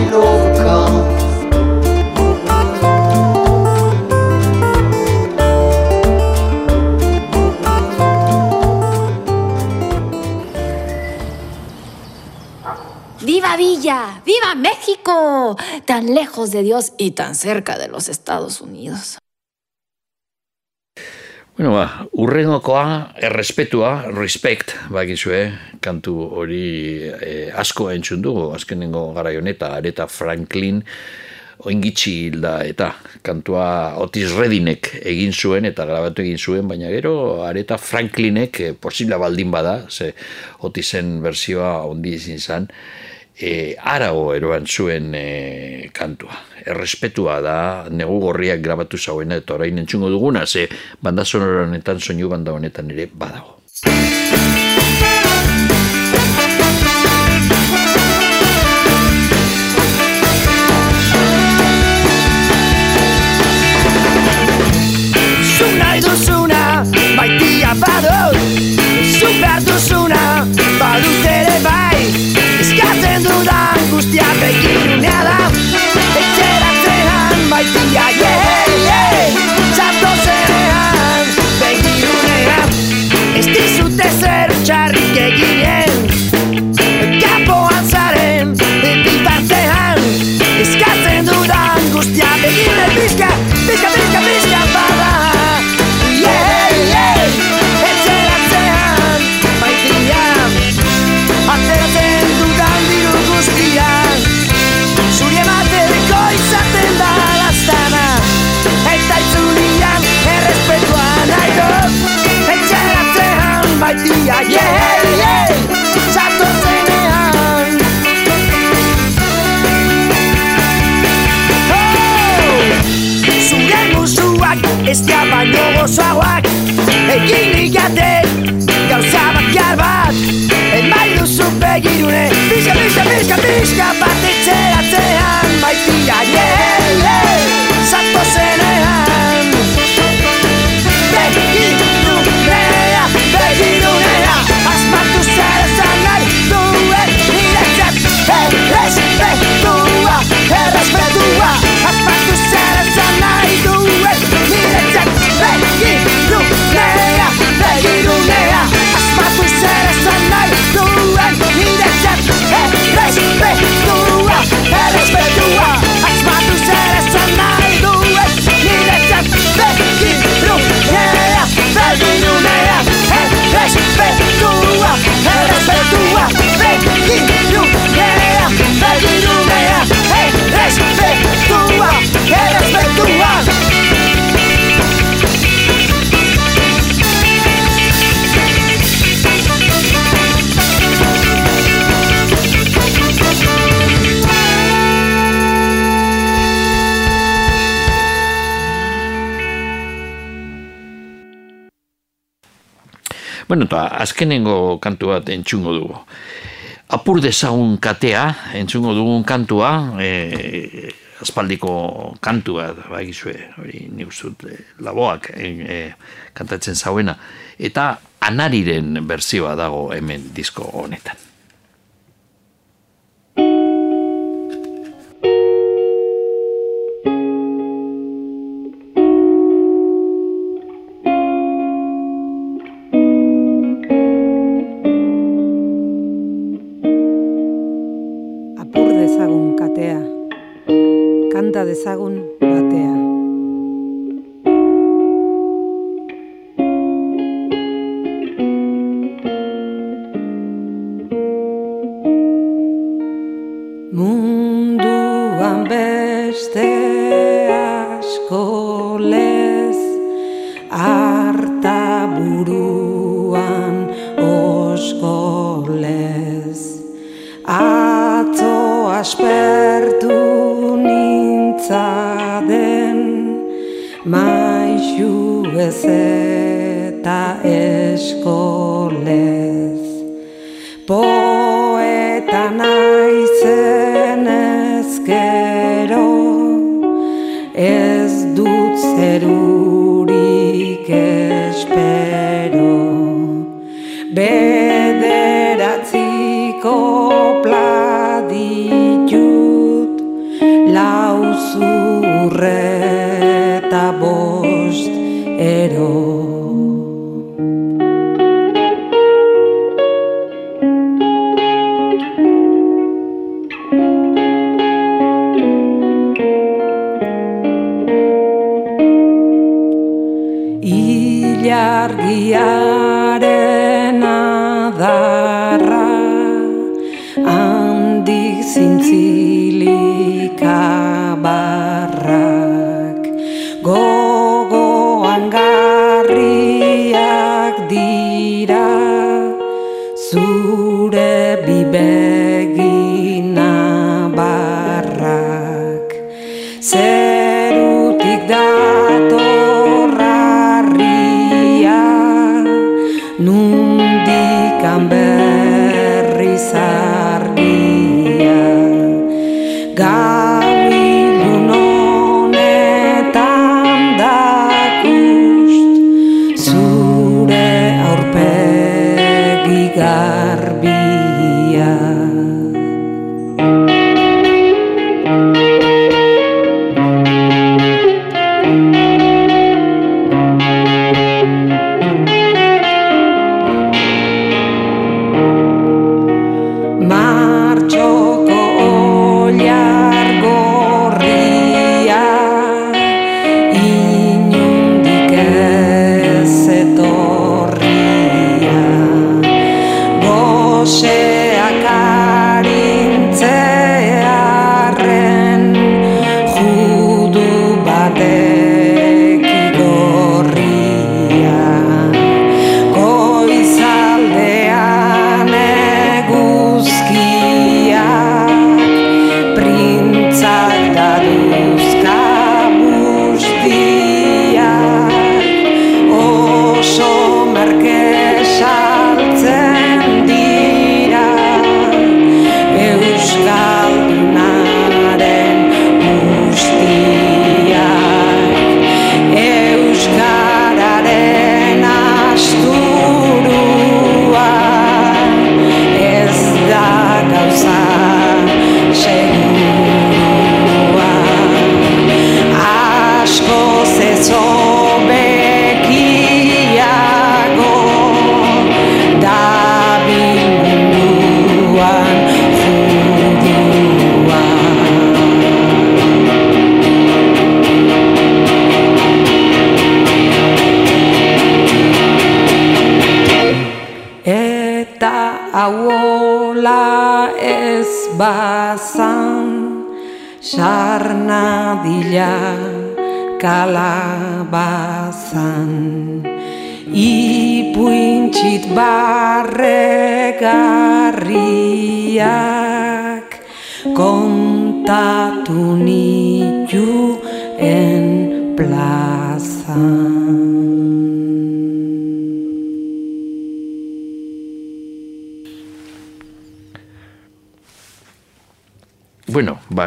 ¡Viva Villa! ¡Viva México! Tan lejos de Dios y tan cerca de los Estados Unidos. Bueno, ba, urrengokoa, errespetua, respect, bakizue, kantu hori eh, asko entzun dugu, azkenengo gara honeta, Areta Franklin, oingitxi hilda eta kantua Otis Redinek egin zuen eta grabatu egin zuen, baina gero Areta Franklinek eh, posible baldin bada, ze Otisen berzioa ondi izin zan, e, arago eroan zuen e, kantua. Errespetua da, negu gorriak grabatu zauena eta orain entzungo duguna, ze banda honetan, soinu banda honetan ere badago. Zuk nahi duzuna, baitia badut Bueno, eta azkenengo kantu bat entzungo dugu. Apur dezagun katea, entzungo dugun kantua, e, aspaldiko kantua, bagizue, hori ni ustut, e, laboak e, e, kantatzen zauena, eta anariren berzioa dago hemen disko honetan.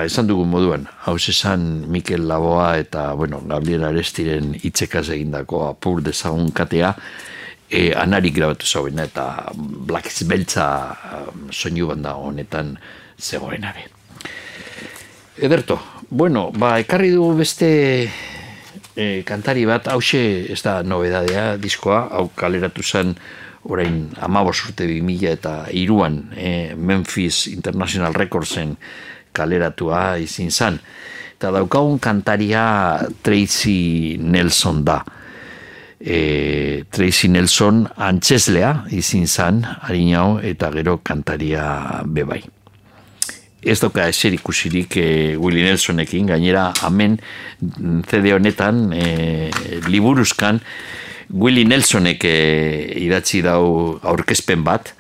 Esan dugun moduan, hau esan Mikel Laboa eta, bueno, Gabriel Arestiren hitzekaz egindako apur dezagun katea, e, anarik grabatu zauena eta Black Beltza um, soinu banda honetan zegoena be. Ederto, bueno, ba, ekarri dugu beste e, kantari bat, hause ez da nobedadea diskoa, hau kaleratu zen orain amabos urte bi mila eta iruan e, Memphis International Recordsen kaleratua izin zan. Eta daukagun kantaria Tracy Nelson da. E, Tracy Nelson antxeslea izin zan, harinau, eta gero kantaria bebai. Ez doka eser ikusirik e, Willie Nelsonekin, gainera hemen CD honetan e, liburuzkan Willie Nelsonek e, idatzi dau aurkezpen bat,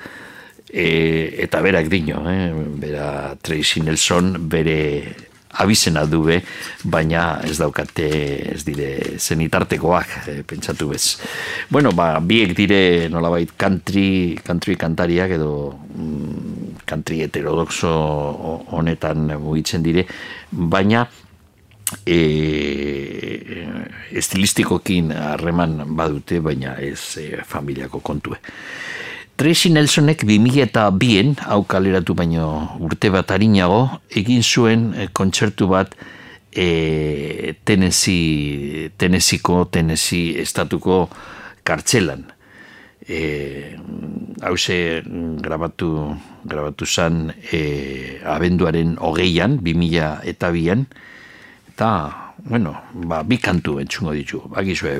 e, eta berak dino, eh? bera Tracy Nelson bere abizena du be, baina ez daukate ez dire zenitartekoak e, pentsatu bez. Bueno, ba, biek dire nolabait country, country kantariak edo mm, country heterodoxo honetan mugitzen dire, baina e, estilistikokin harreman badute, baina ez e, familiako kontue. Tracy Nelsonek 2000 eta bien, hau kaleratu baino urte bat harinago, egin zuen eh, kontzertu bat e, Tennessee, Tennesseeko, Tennessee estatuko kartzelan. E, hause grabatu, grabatu zan e, abenduaren hogeian, 2000 eta bian, eta, bueno, ba, bi kantu entzungo ditu. Bakizu, e,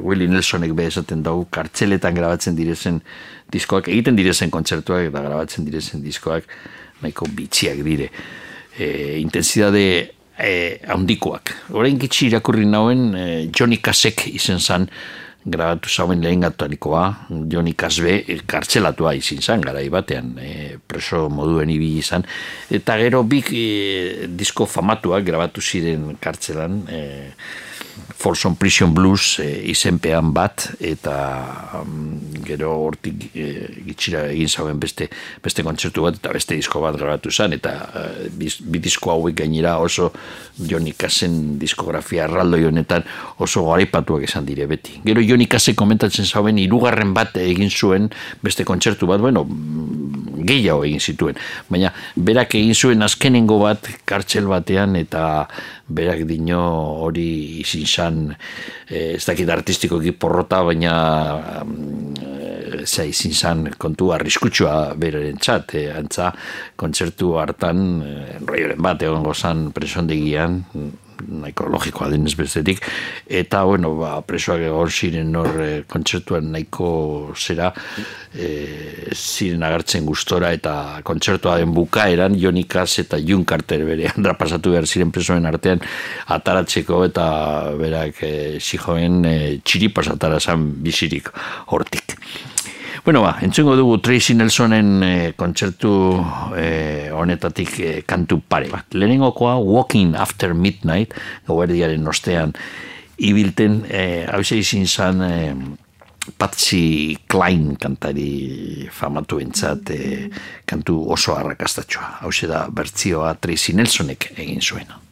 Willie Nelsonek be esaten dugu, kartzeletan grabatzen direzen diskoak, egiten direzen kontzertuak eta grabatzen direzen diskoak, nahiko bitxiak dire. E, intensidade e, handikoak. Horein gitsi irakurri nauen, e, Johnny Kasek izen zan, grabatu zauen lehen gatanikoa, Joni Kasbe, e, kartzelatua izin zan, garai batean, e, preso moduen ibili izan, eta gero bik e, disko famatuak grabatu ziren kartzelan, e, Folsom Prison Blues e, izenpean bat, eta mm, gero hortik e, gitxira egin zauen beste, beste kontzertu bat, eta beste disko bat grabatu zen, eta e, bi, disko hauek gainera oso Johnny Cassen diskografia erraldoi honetan oso garaipatuak esan dire beti. Gero Johnny Casse komentatzen zauen, hirugarren bat egin zuen beste kontzertu bat, bueno, gehiago egin zituen. Baina berak egin zuen azkenengo bat kartxel batean eta berak dino hori izin zan eh, ez dakit artistikoki porrota baina mm, zai izin zan kontu arriskutsua beraren txat, eh, antza kontzertu hartan eh, roioren bat egon gozan presondegian nahiko logikoa denez bestetik eta bueno, ba, presoak egon ziren hor e, kontzertuan nahiko zera e, ziren agertzen gustora eta kontzertua den bukaeran Jonikaz eta Jun Carter bere handra pasatu behar ziren presoen artean ataratzeko eta berak e, zijoen e, txiripas atarazan bizirik hortik. Bueno, ba, entzungo dugu Tracy Nelsonen eh, kontzertu eh, honetatik eh, kantu pare bat. Lehenengokoa Walking After Midnight, gauerdiaren ostean, ibilten, eh, hau izin zan, eh, Patsy Klein kantari famatu entzat eh, kantu oso arrakastatxoa. Hau da bertzioa Tracy Nelsonek egin zuena.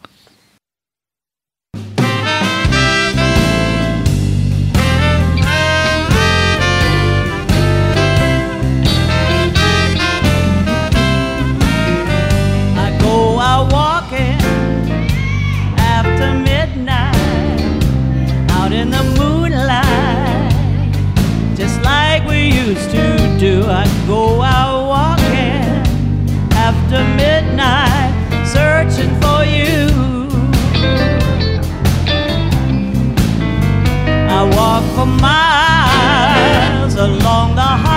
For miles along the highway.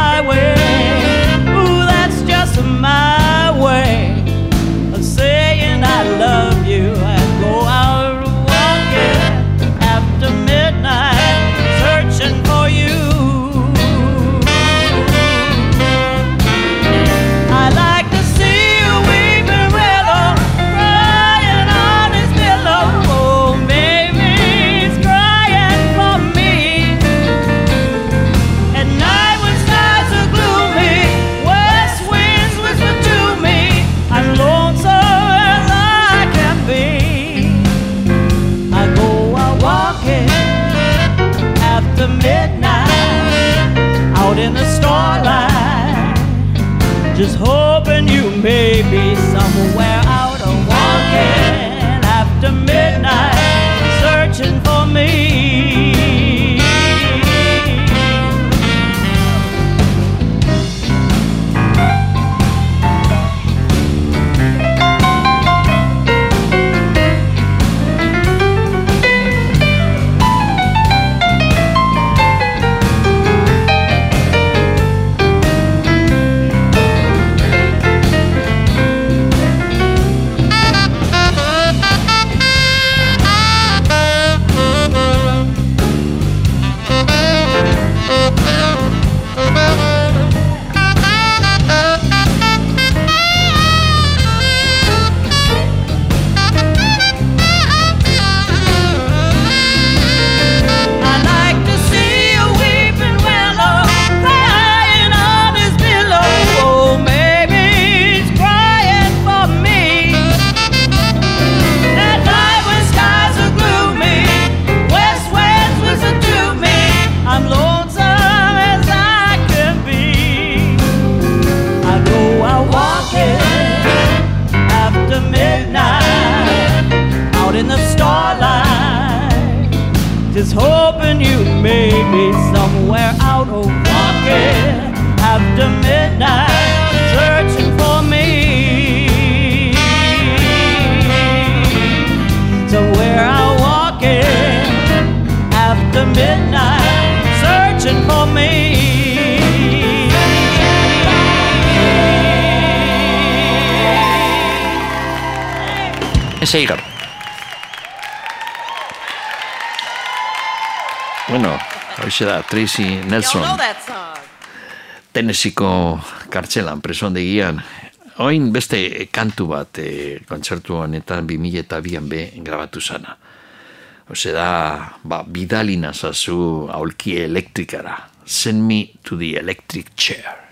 Ese Igar. Bueno, hoxe da Tracy Nelson. Tennesseeko kartzelan, preso handegian. Oin beste kantu bat e, kontzertu honetan 2000 eta bian be grabatu zana. Ose da, ba, bidalina zazu aulki elektrikara. Send me to the electric chair.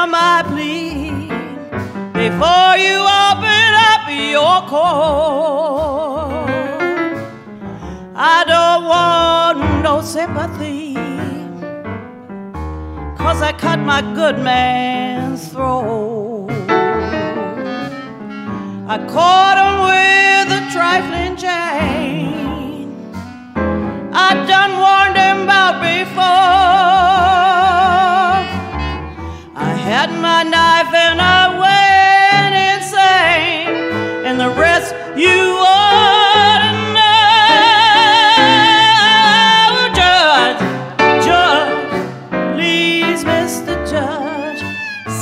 Hear my plea before you open up your court. I don't want no sympathy, cause I cut my good man's throat. I caught him with a trifling chain. I done warned him about before. Had my knife and I went insane, and the rest you ought to know. Judge, judge, please, Mr. Judge,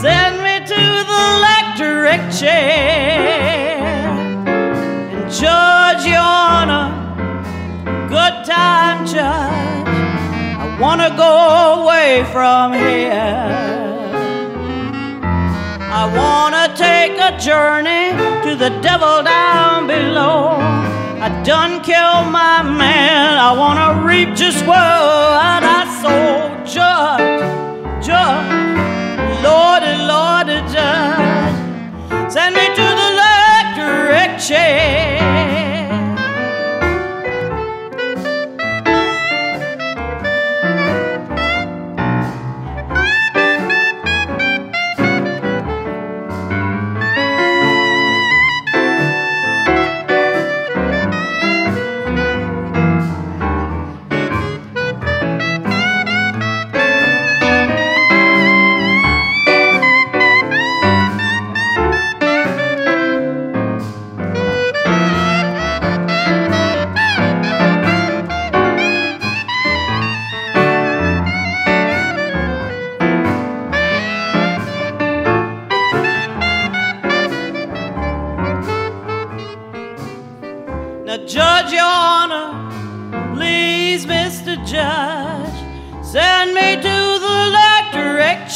send me to the electric chair. And Judge, Your Honor, good time, Judge. I wanna go away from here. I wanna take a journey to the devil down below. I done killed my man. I wanna reap just what I sow. Judge, judge, Lordy, Lordy, judge, send me to the electric chair.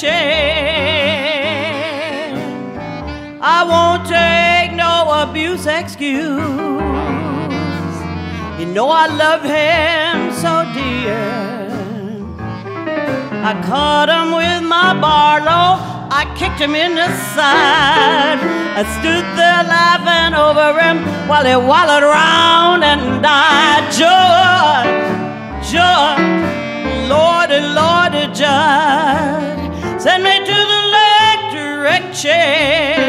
Chair. I won't take no abuse excuse. You know I love him so dear. I caught him with my Barlow. I kicked him in the side. I stood there laughing over him while he wallowed around and died. Judge, Judge, Lordy, Lordy, Judge, send me to the electric chair.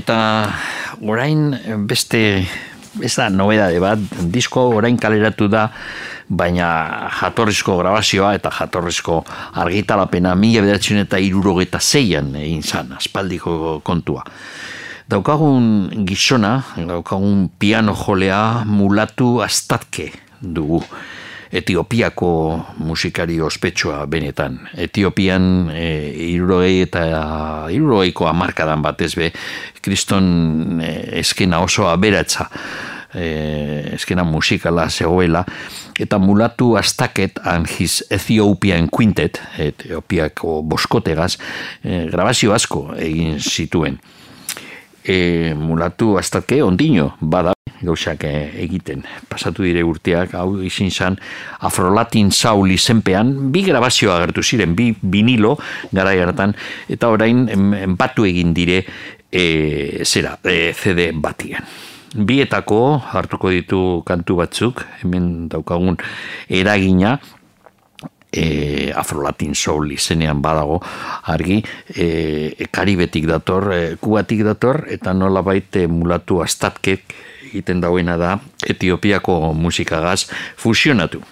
Eta orain beste ez da nobedade bat, disko orain kaleratu da, baina jatorrizko grabazioa eta jatorrizko argitalapena mila bederatzen eta irurogeta zeian egin zan, aspaldiko kontua. Daukagun gizona, daukagun piano jolea mulatu astatke dugu. Etiopiako musikari ospetsua benetan. Etiopian e, irurogei eta irurogeiko amarkadan batez be, kriston e, eskena oso aberatza e, eskena musikala zegoela, eta mulatu astaket and his Ethiopian Quintet, Etiopiako boskotegaz, e, grabazio asko egin zituen. E, mulatu astake ondino, bada gauzak e, egiten. Pasatu dire urteak, hau izin zan, Afrolatin Saul izenpean, bi grabazio agertu ziren, bi vinilo gara hartan, eta orain enpatu egin dire e, zera, e, CD batian. Bietako hartuko ditu kantu batzuk, hemen daukagun eragina, e, Afrolatin Soul izenean badago argi e, Karibetik dator, e, Kubatik dator eta nola baite mulatu astatkek egiten dauena da Etiopiako musikagaz fusionatu.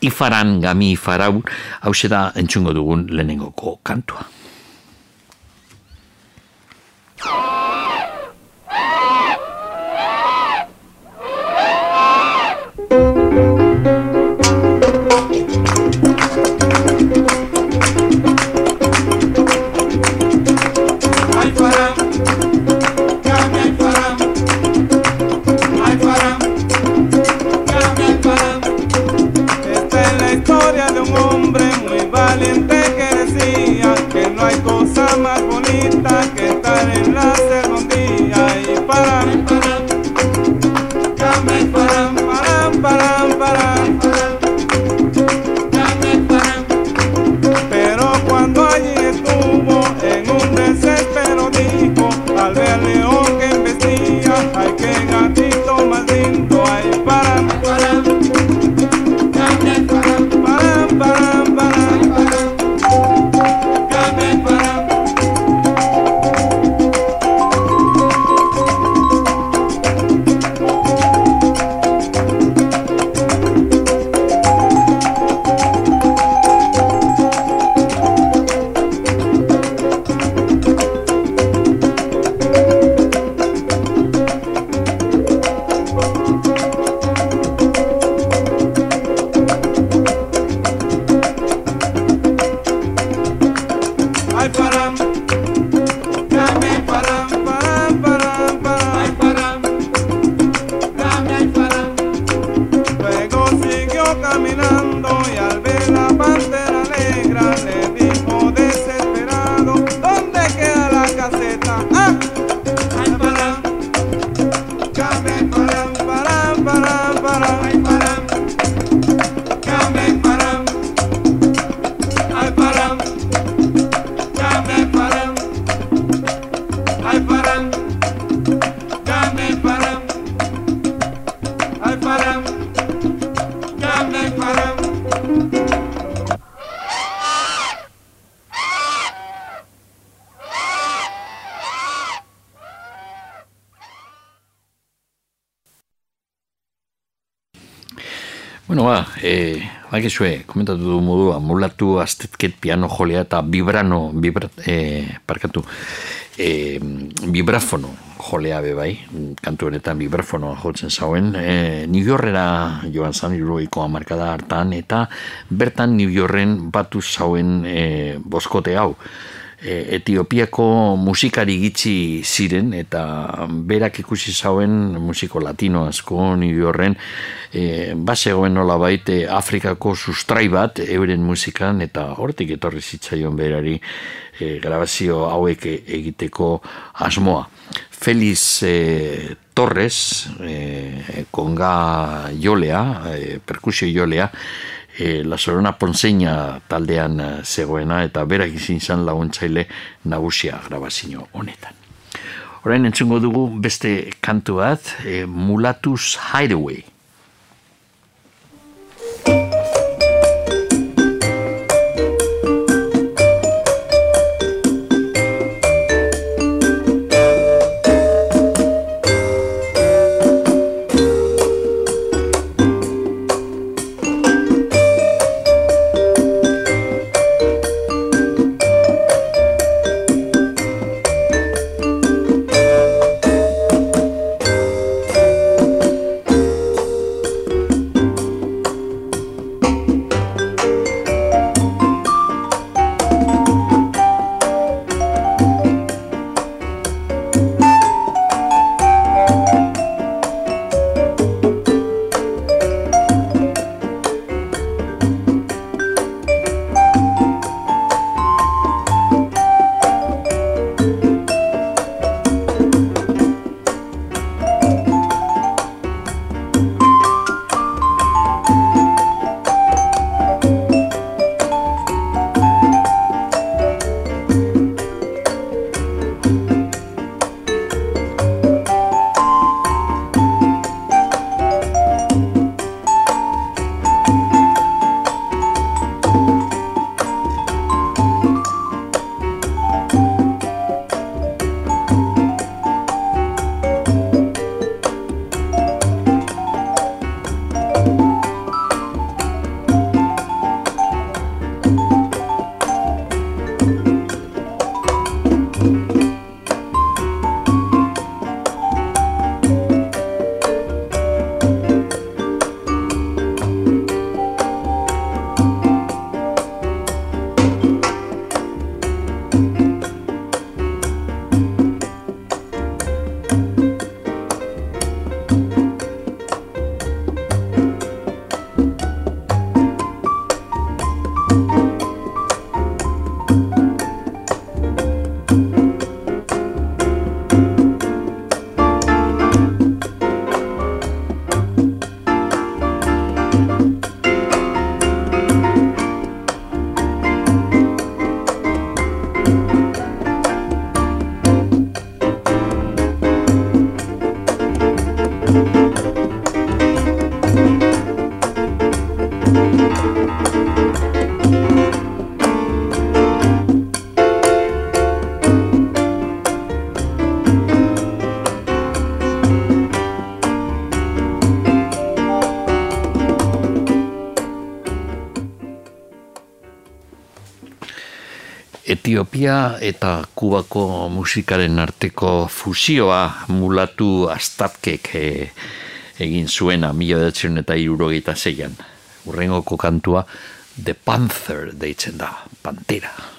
Ifaran gami ifarau hau da entzungo dugun lehenengoko kantua. Bakizue, komentatu du modua, mulatu astetket piano jolea eta vibrano, vibra, e, parkatu, e, vibrafono jolea be bai, kantu honetan vibrafonoa jotzen zauen, e, New Yorkera joan zan iruroiko amarkada hartan, eta bertan New Yorken batu zauen e, boskote hau, Etiopiako musikari gitzi ziren eta berak ikusi zauen musiko latino asko nire horren e, basegoen nola baite Afrikako sustrai bat euren musikan eta hortik etorri zitzaion berari e, grabazio hauek egiteko asmoa. Feliz e, Torres, e, konga jolea, e, perkusio jolea, e, La Sorona Ponseña taldean zegoena eta berak izin zan laguntzaile nagusia grabazio honetan. Orain entzungo dugu beste kantu bat, e, Mulatus Hideaway. Etiopia eta Kubako musikaren arteko fusioa mulatu astapkek e, egin zuena mila edatzen eta irurogeita zeian. Urrengoko kantua The Panther deitzen da, Pantera.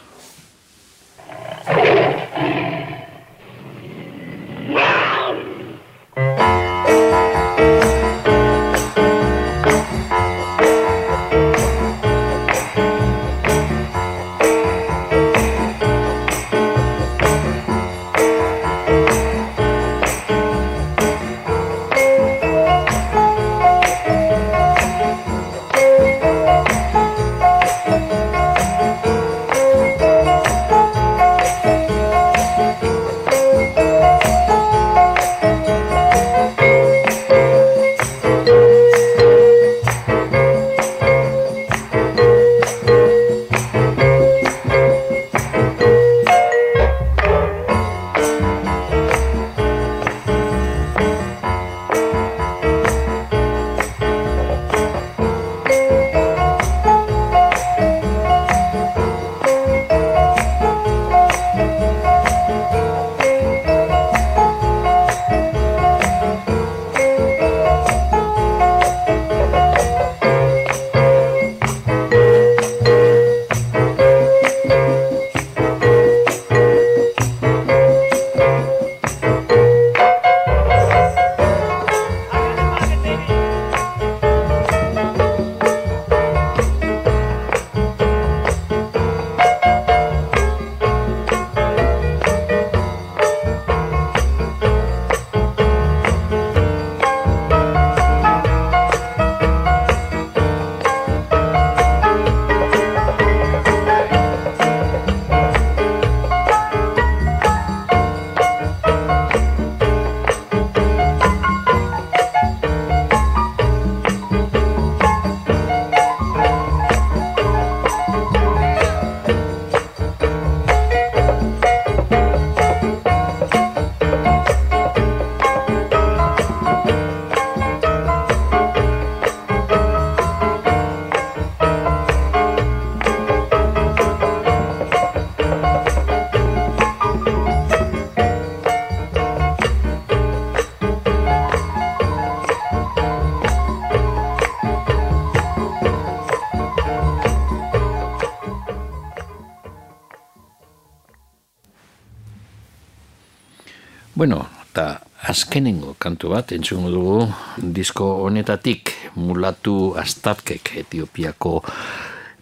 Azkenengo kantu bat entzungo dugu disko honetatik mulatu astabkek Etiopiako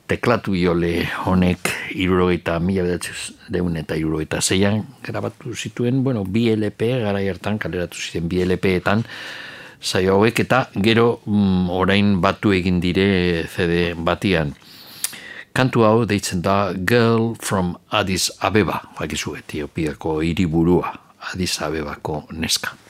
teklatu jole honek irurogeita mila deun eta irurogeita zeian grabatu zituen, bueno, bi LP gara hartan kaleratu ziren bi LP-etan saio hauek eta gero mm, orain batu egin dire CD batian. Kantu hau deitzen da Girl from Addis Abeba, bakizu Etiopiako hiriburua, Addis Abebako neska.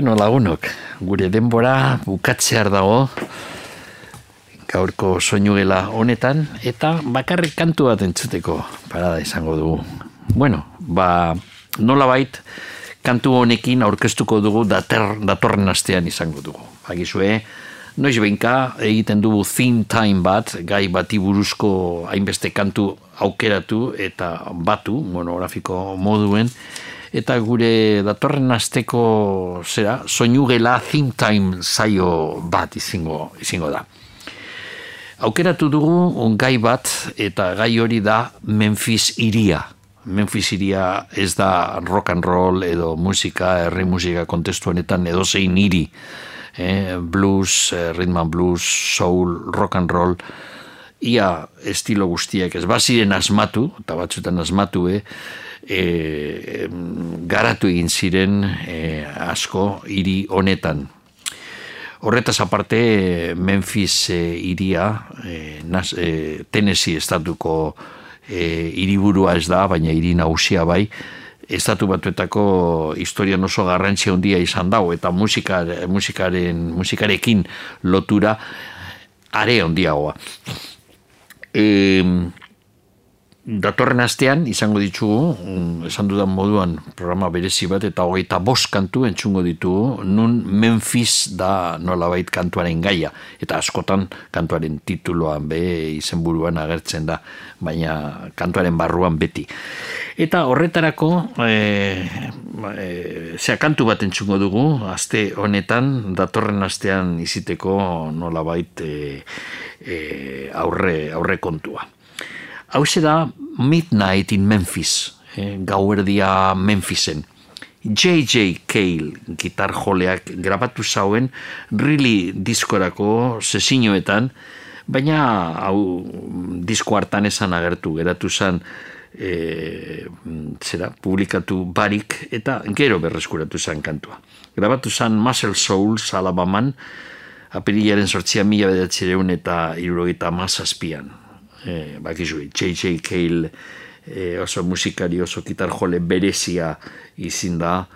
Bueno, lagunok, gure denbora bukatzear dago gaurko soinugela honetan eta bakarrik kantu bat entzuteko parada izango dugu. Bueno, ba, nola bait, kantu honekin aurkeztuko dugu dater, datorren astean izango dugu. Agizue, noiz behinka egiten dugu theme time bat, gai bati buruzko hainbeste kantu aukeratu eta batu, monografiko moduen, eta gure datorren asteko zera, soinugela think time zaio bat izango, izango da. Aukeratu dugu gai bat eta gai hori da Memphis iria. Memphis iria ez da rock and roll edo musika, herri musika kontestu honetan edo zein iri. Eh, blues, eh, rhythm and blues, soul, rock and roll, ia estilo guztiak ez baziren asmatu, eta batzutan asmatu, eh, em, garatu egin ziren eh, asko hiri honetan. Horretaz aparte, Memphis eh, iria, eh, nas, eh, Tennessee estatuko eh, hiriburua ez da, baina hiri nagusia bai, estatu batuetako historian oso garrantzia handia izan dago, eta musikar, musikaren, musikarekin lotura are handiagoa. E, datorren astean izango ditugu, mm, esan dudan moduan programa berezi bat eta hogeita bost kantu entzungo ditugu, nun Memphis da nolabait kantuaren gaia, eta askotan kantuaren tituloan be izenburuan agertzen da, baina kantuaren barruan beti. Eta horretarako, e, e, zea kantu bat entzungo dugu, aste honetan, datorren astean iziteko nolabait e, e, aurre, aurre kontua. Hau da Midnight in Memphis, eh, gauerdia Memphisen. J.J. Cale gitar joleak grabatu zauen really diskorako sesiñoetan, baina hau disko hartan esan agertu, geratu zen e, zera, publikatu barik eta gero berreskuratu zen kantua. Grabatu zen Muscle Souls Alabaman, apirilaren sortzia mila bedatzireun eta irurogeita mazazpian eh, bakizu, J.J. Cale eh, oso musikari, oso gitar jole berezia izin da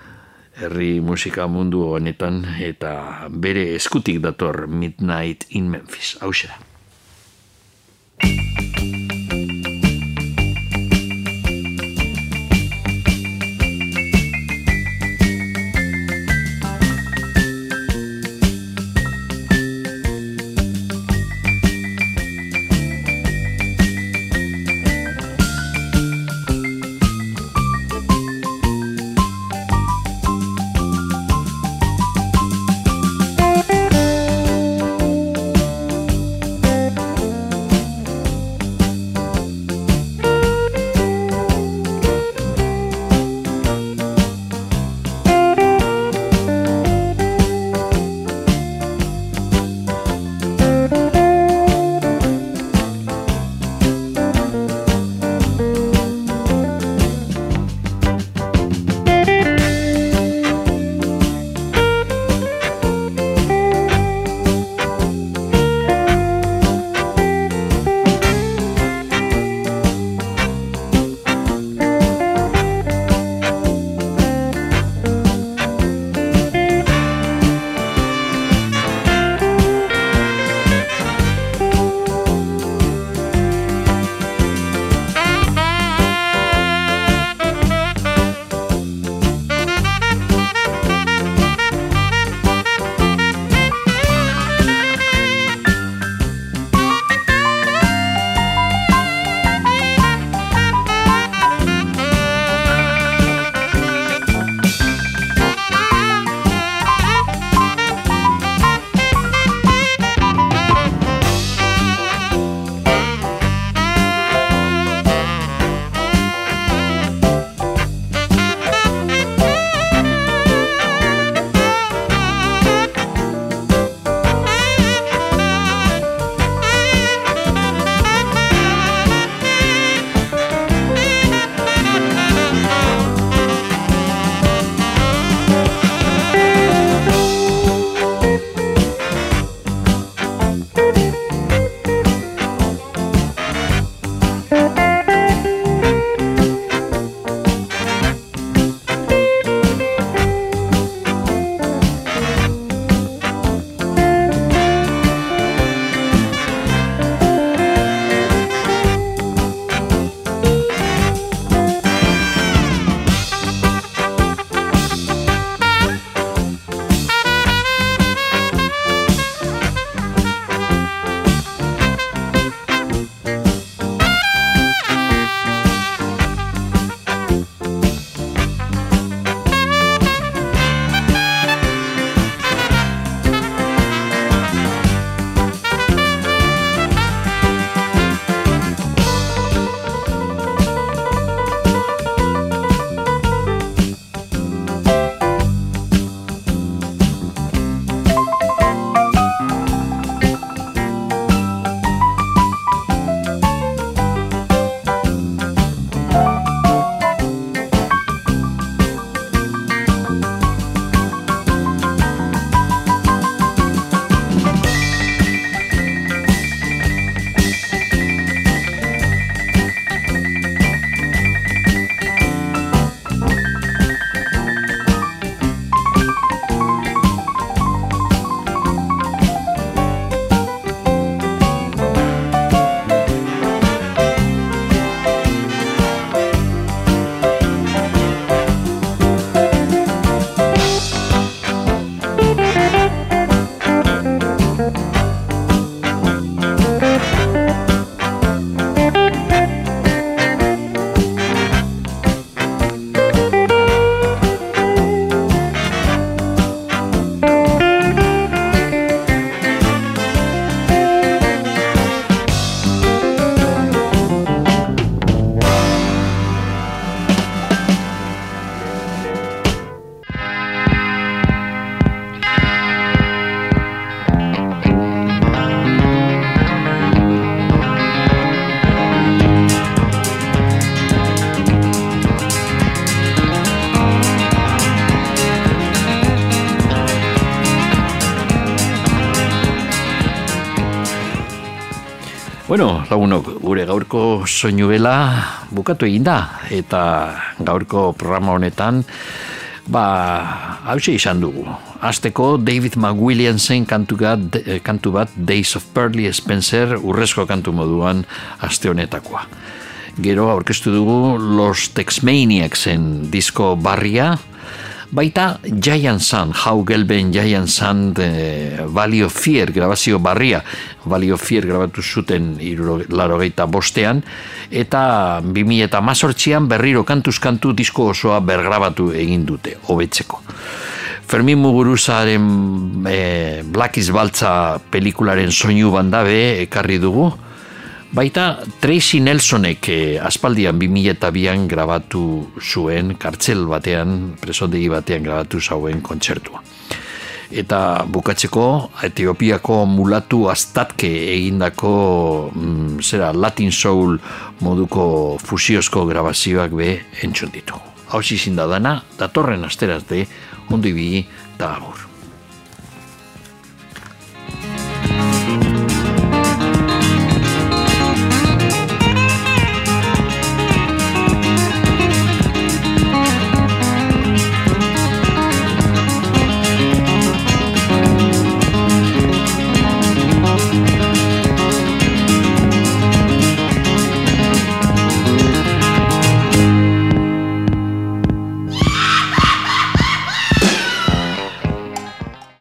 herri musika mundu honetan eta bere eskutik dator Midnight in Memphis. Hau da. Bueno, lagunok, gure gaurko soinu bela bukatu egin da, eta gaurko programa honetan, ba, hause izan dugu. Azteko David McWilliamsen kantu, gat, eh, kantu bat Days of Pearly Spencer urrezko kantu moduan aste honetakoa. Gero aurkeztu dugu Los Texmaniacsen disko barria, Baita Giant Sun, How Gelben Giant Sun e, Valley of Fear grabazio barria, Valley of Fear grabatu zuten larogeita bostean, eta 2000 eta mazortzian berriro kantuz kantu disko osoa bergrabatu egin dute, hobetzeko. Fermin Muguruzaren e, Black is Baltza pelikularen soinu bandabe ekarri dugu, Baita Tracy Nelsonek eh, aspaldian 2002an grabatu zuen, kartzel batean, presondegi batean grabatu zauen kontzertua. Eta bukatzeko, Etiopiako mulatu astatke egindako mm, zera Latin Soul moduko fusiozko grabazioak be entzun ditu. Hau zizin da dana, datorren asteraz de, ondo ibili, eta.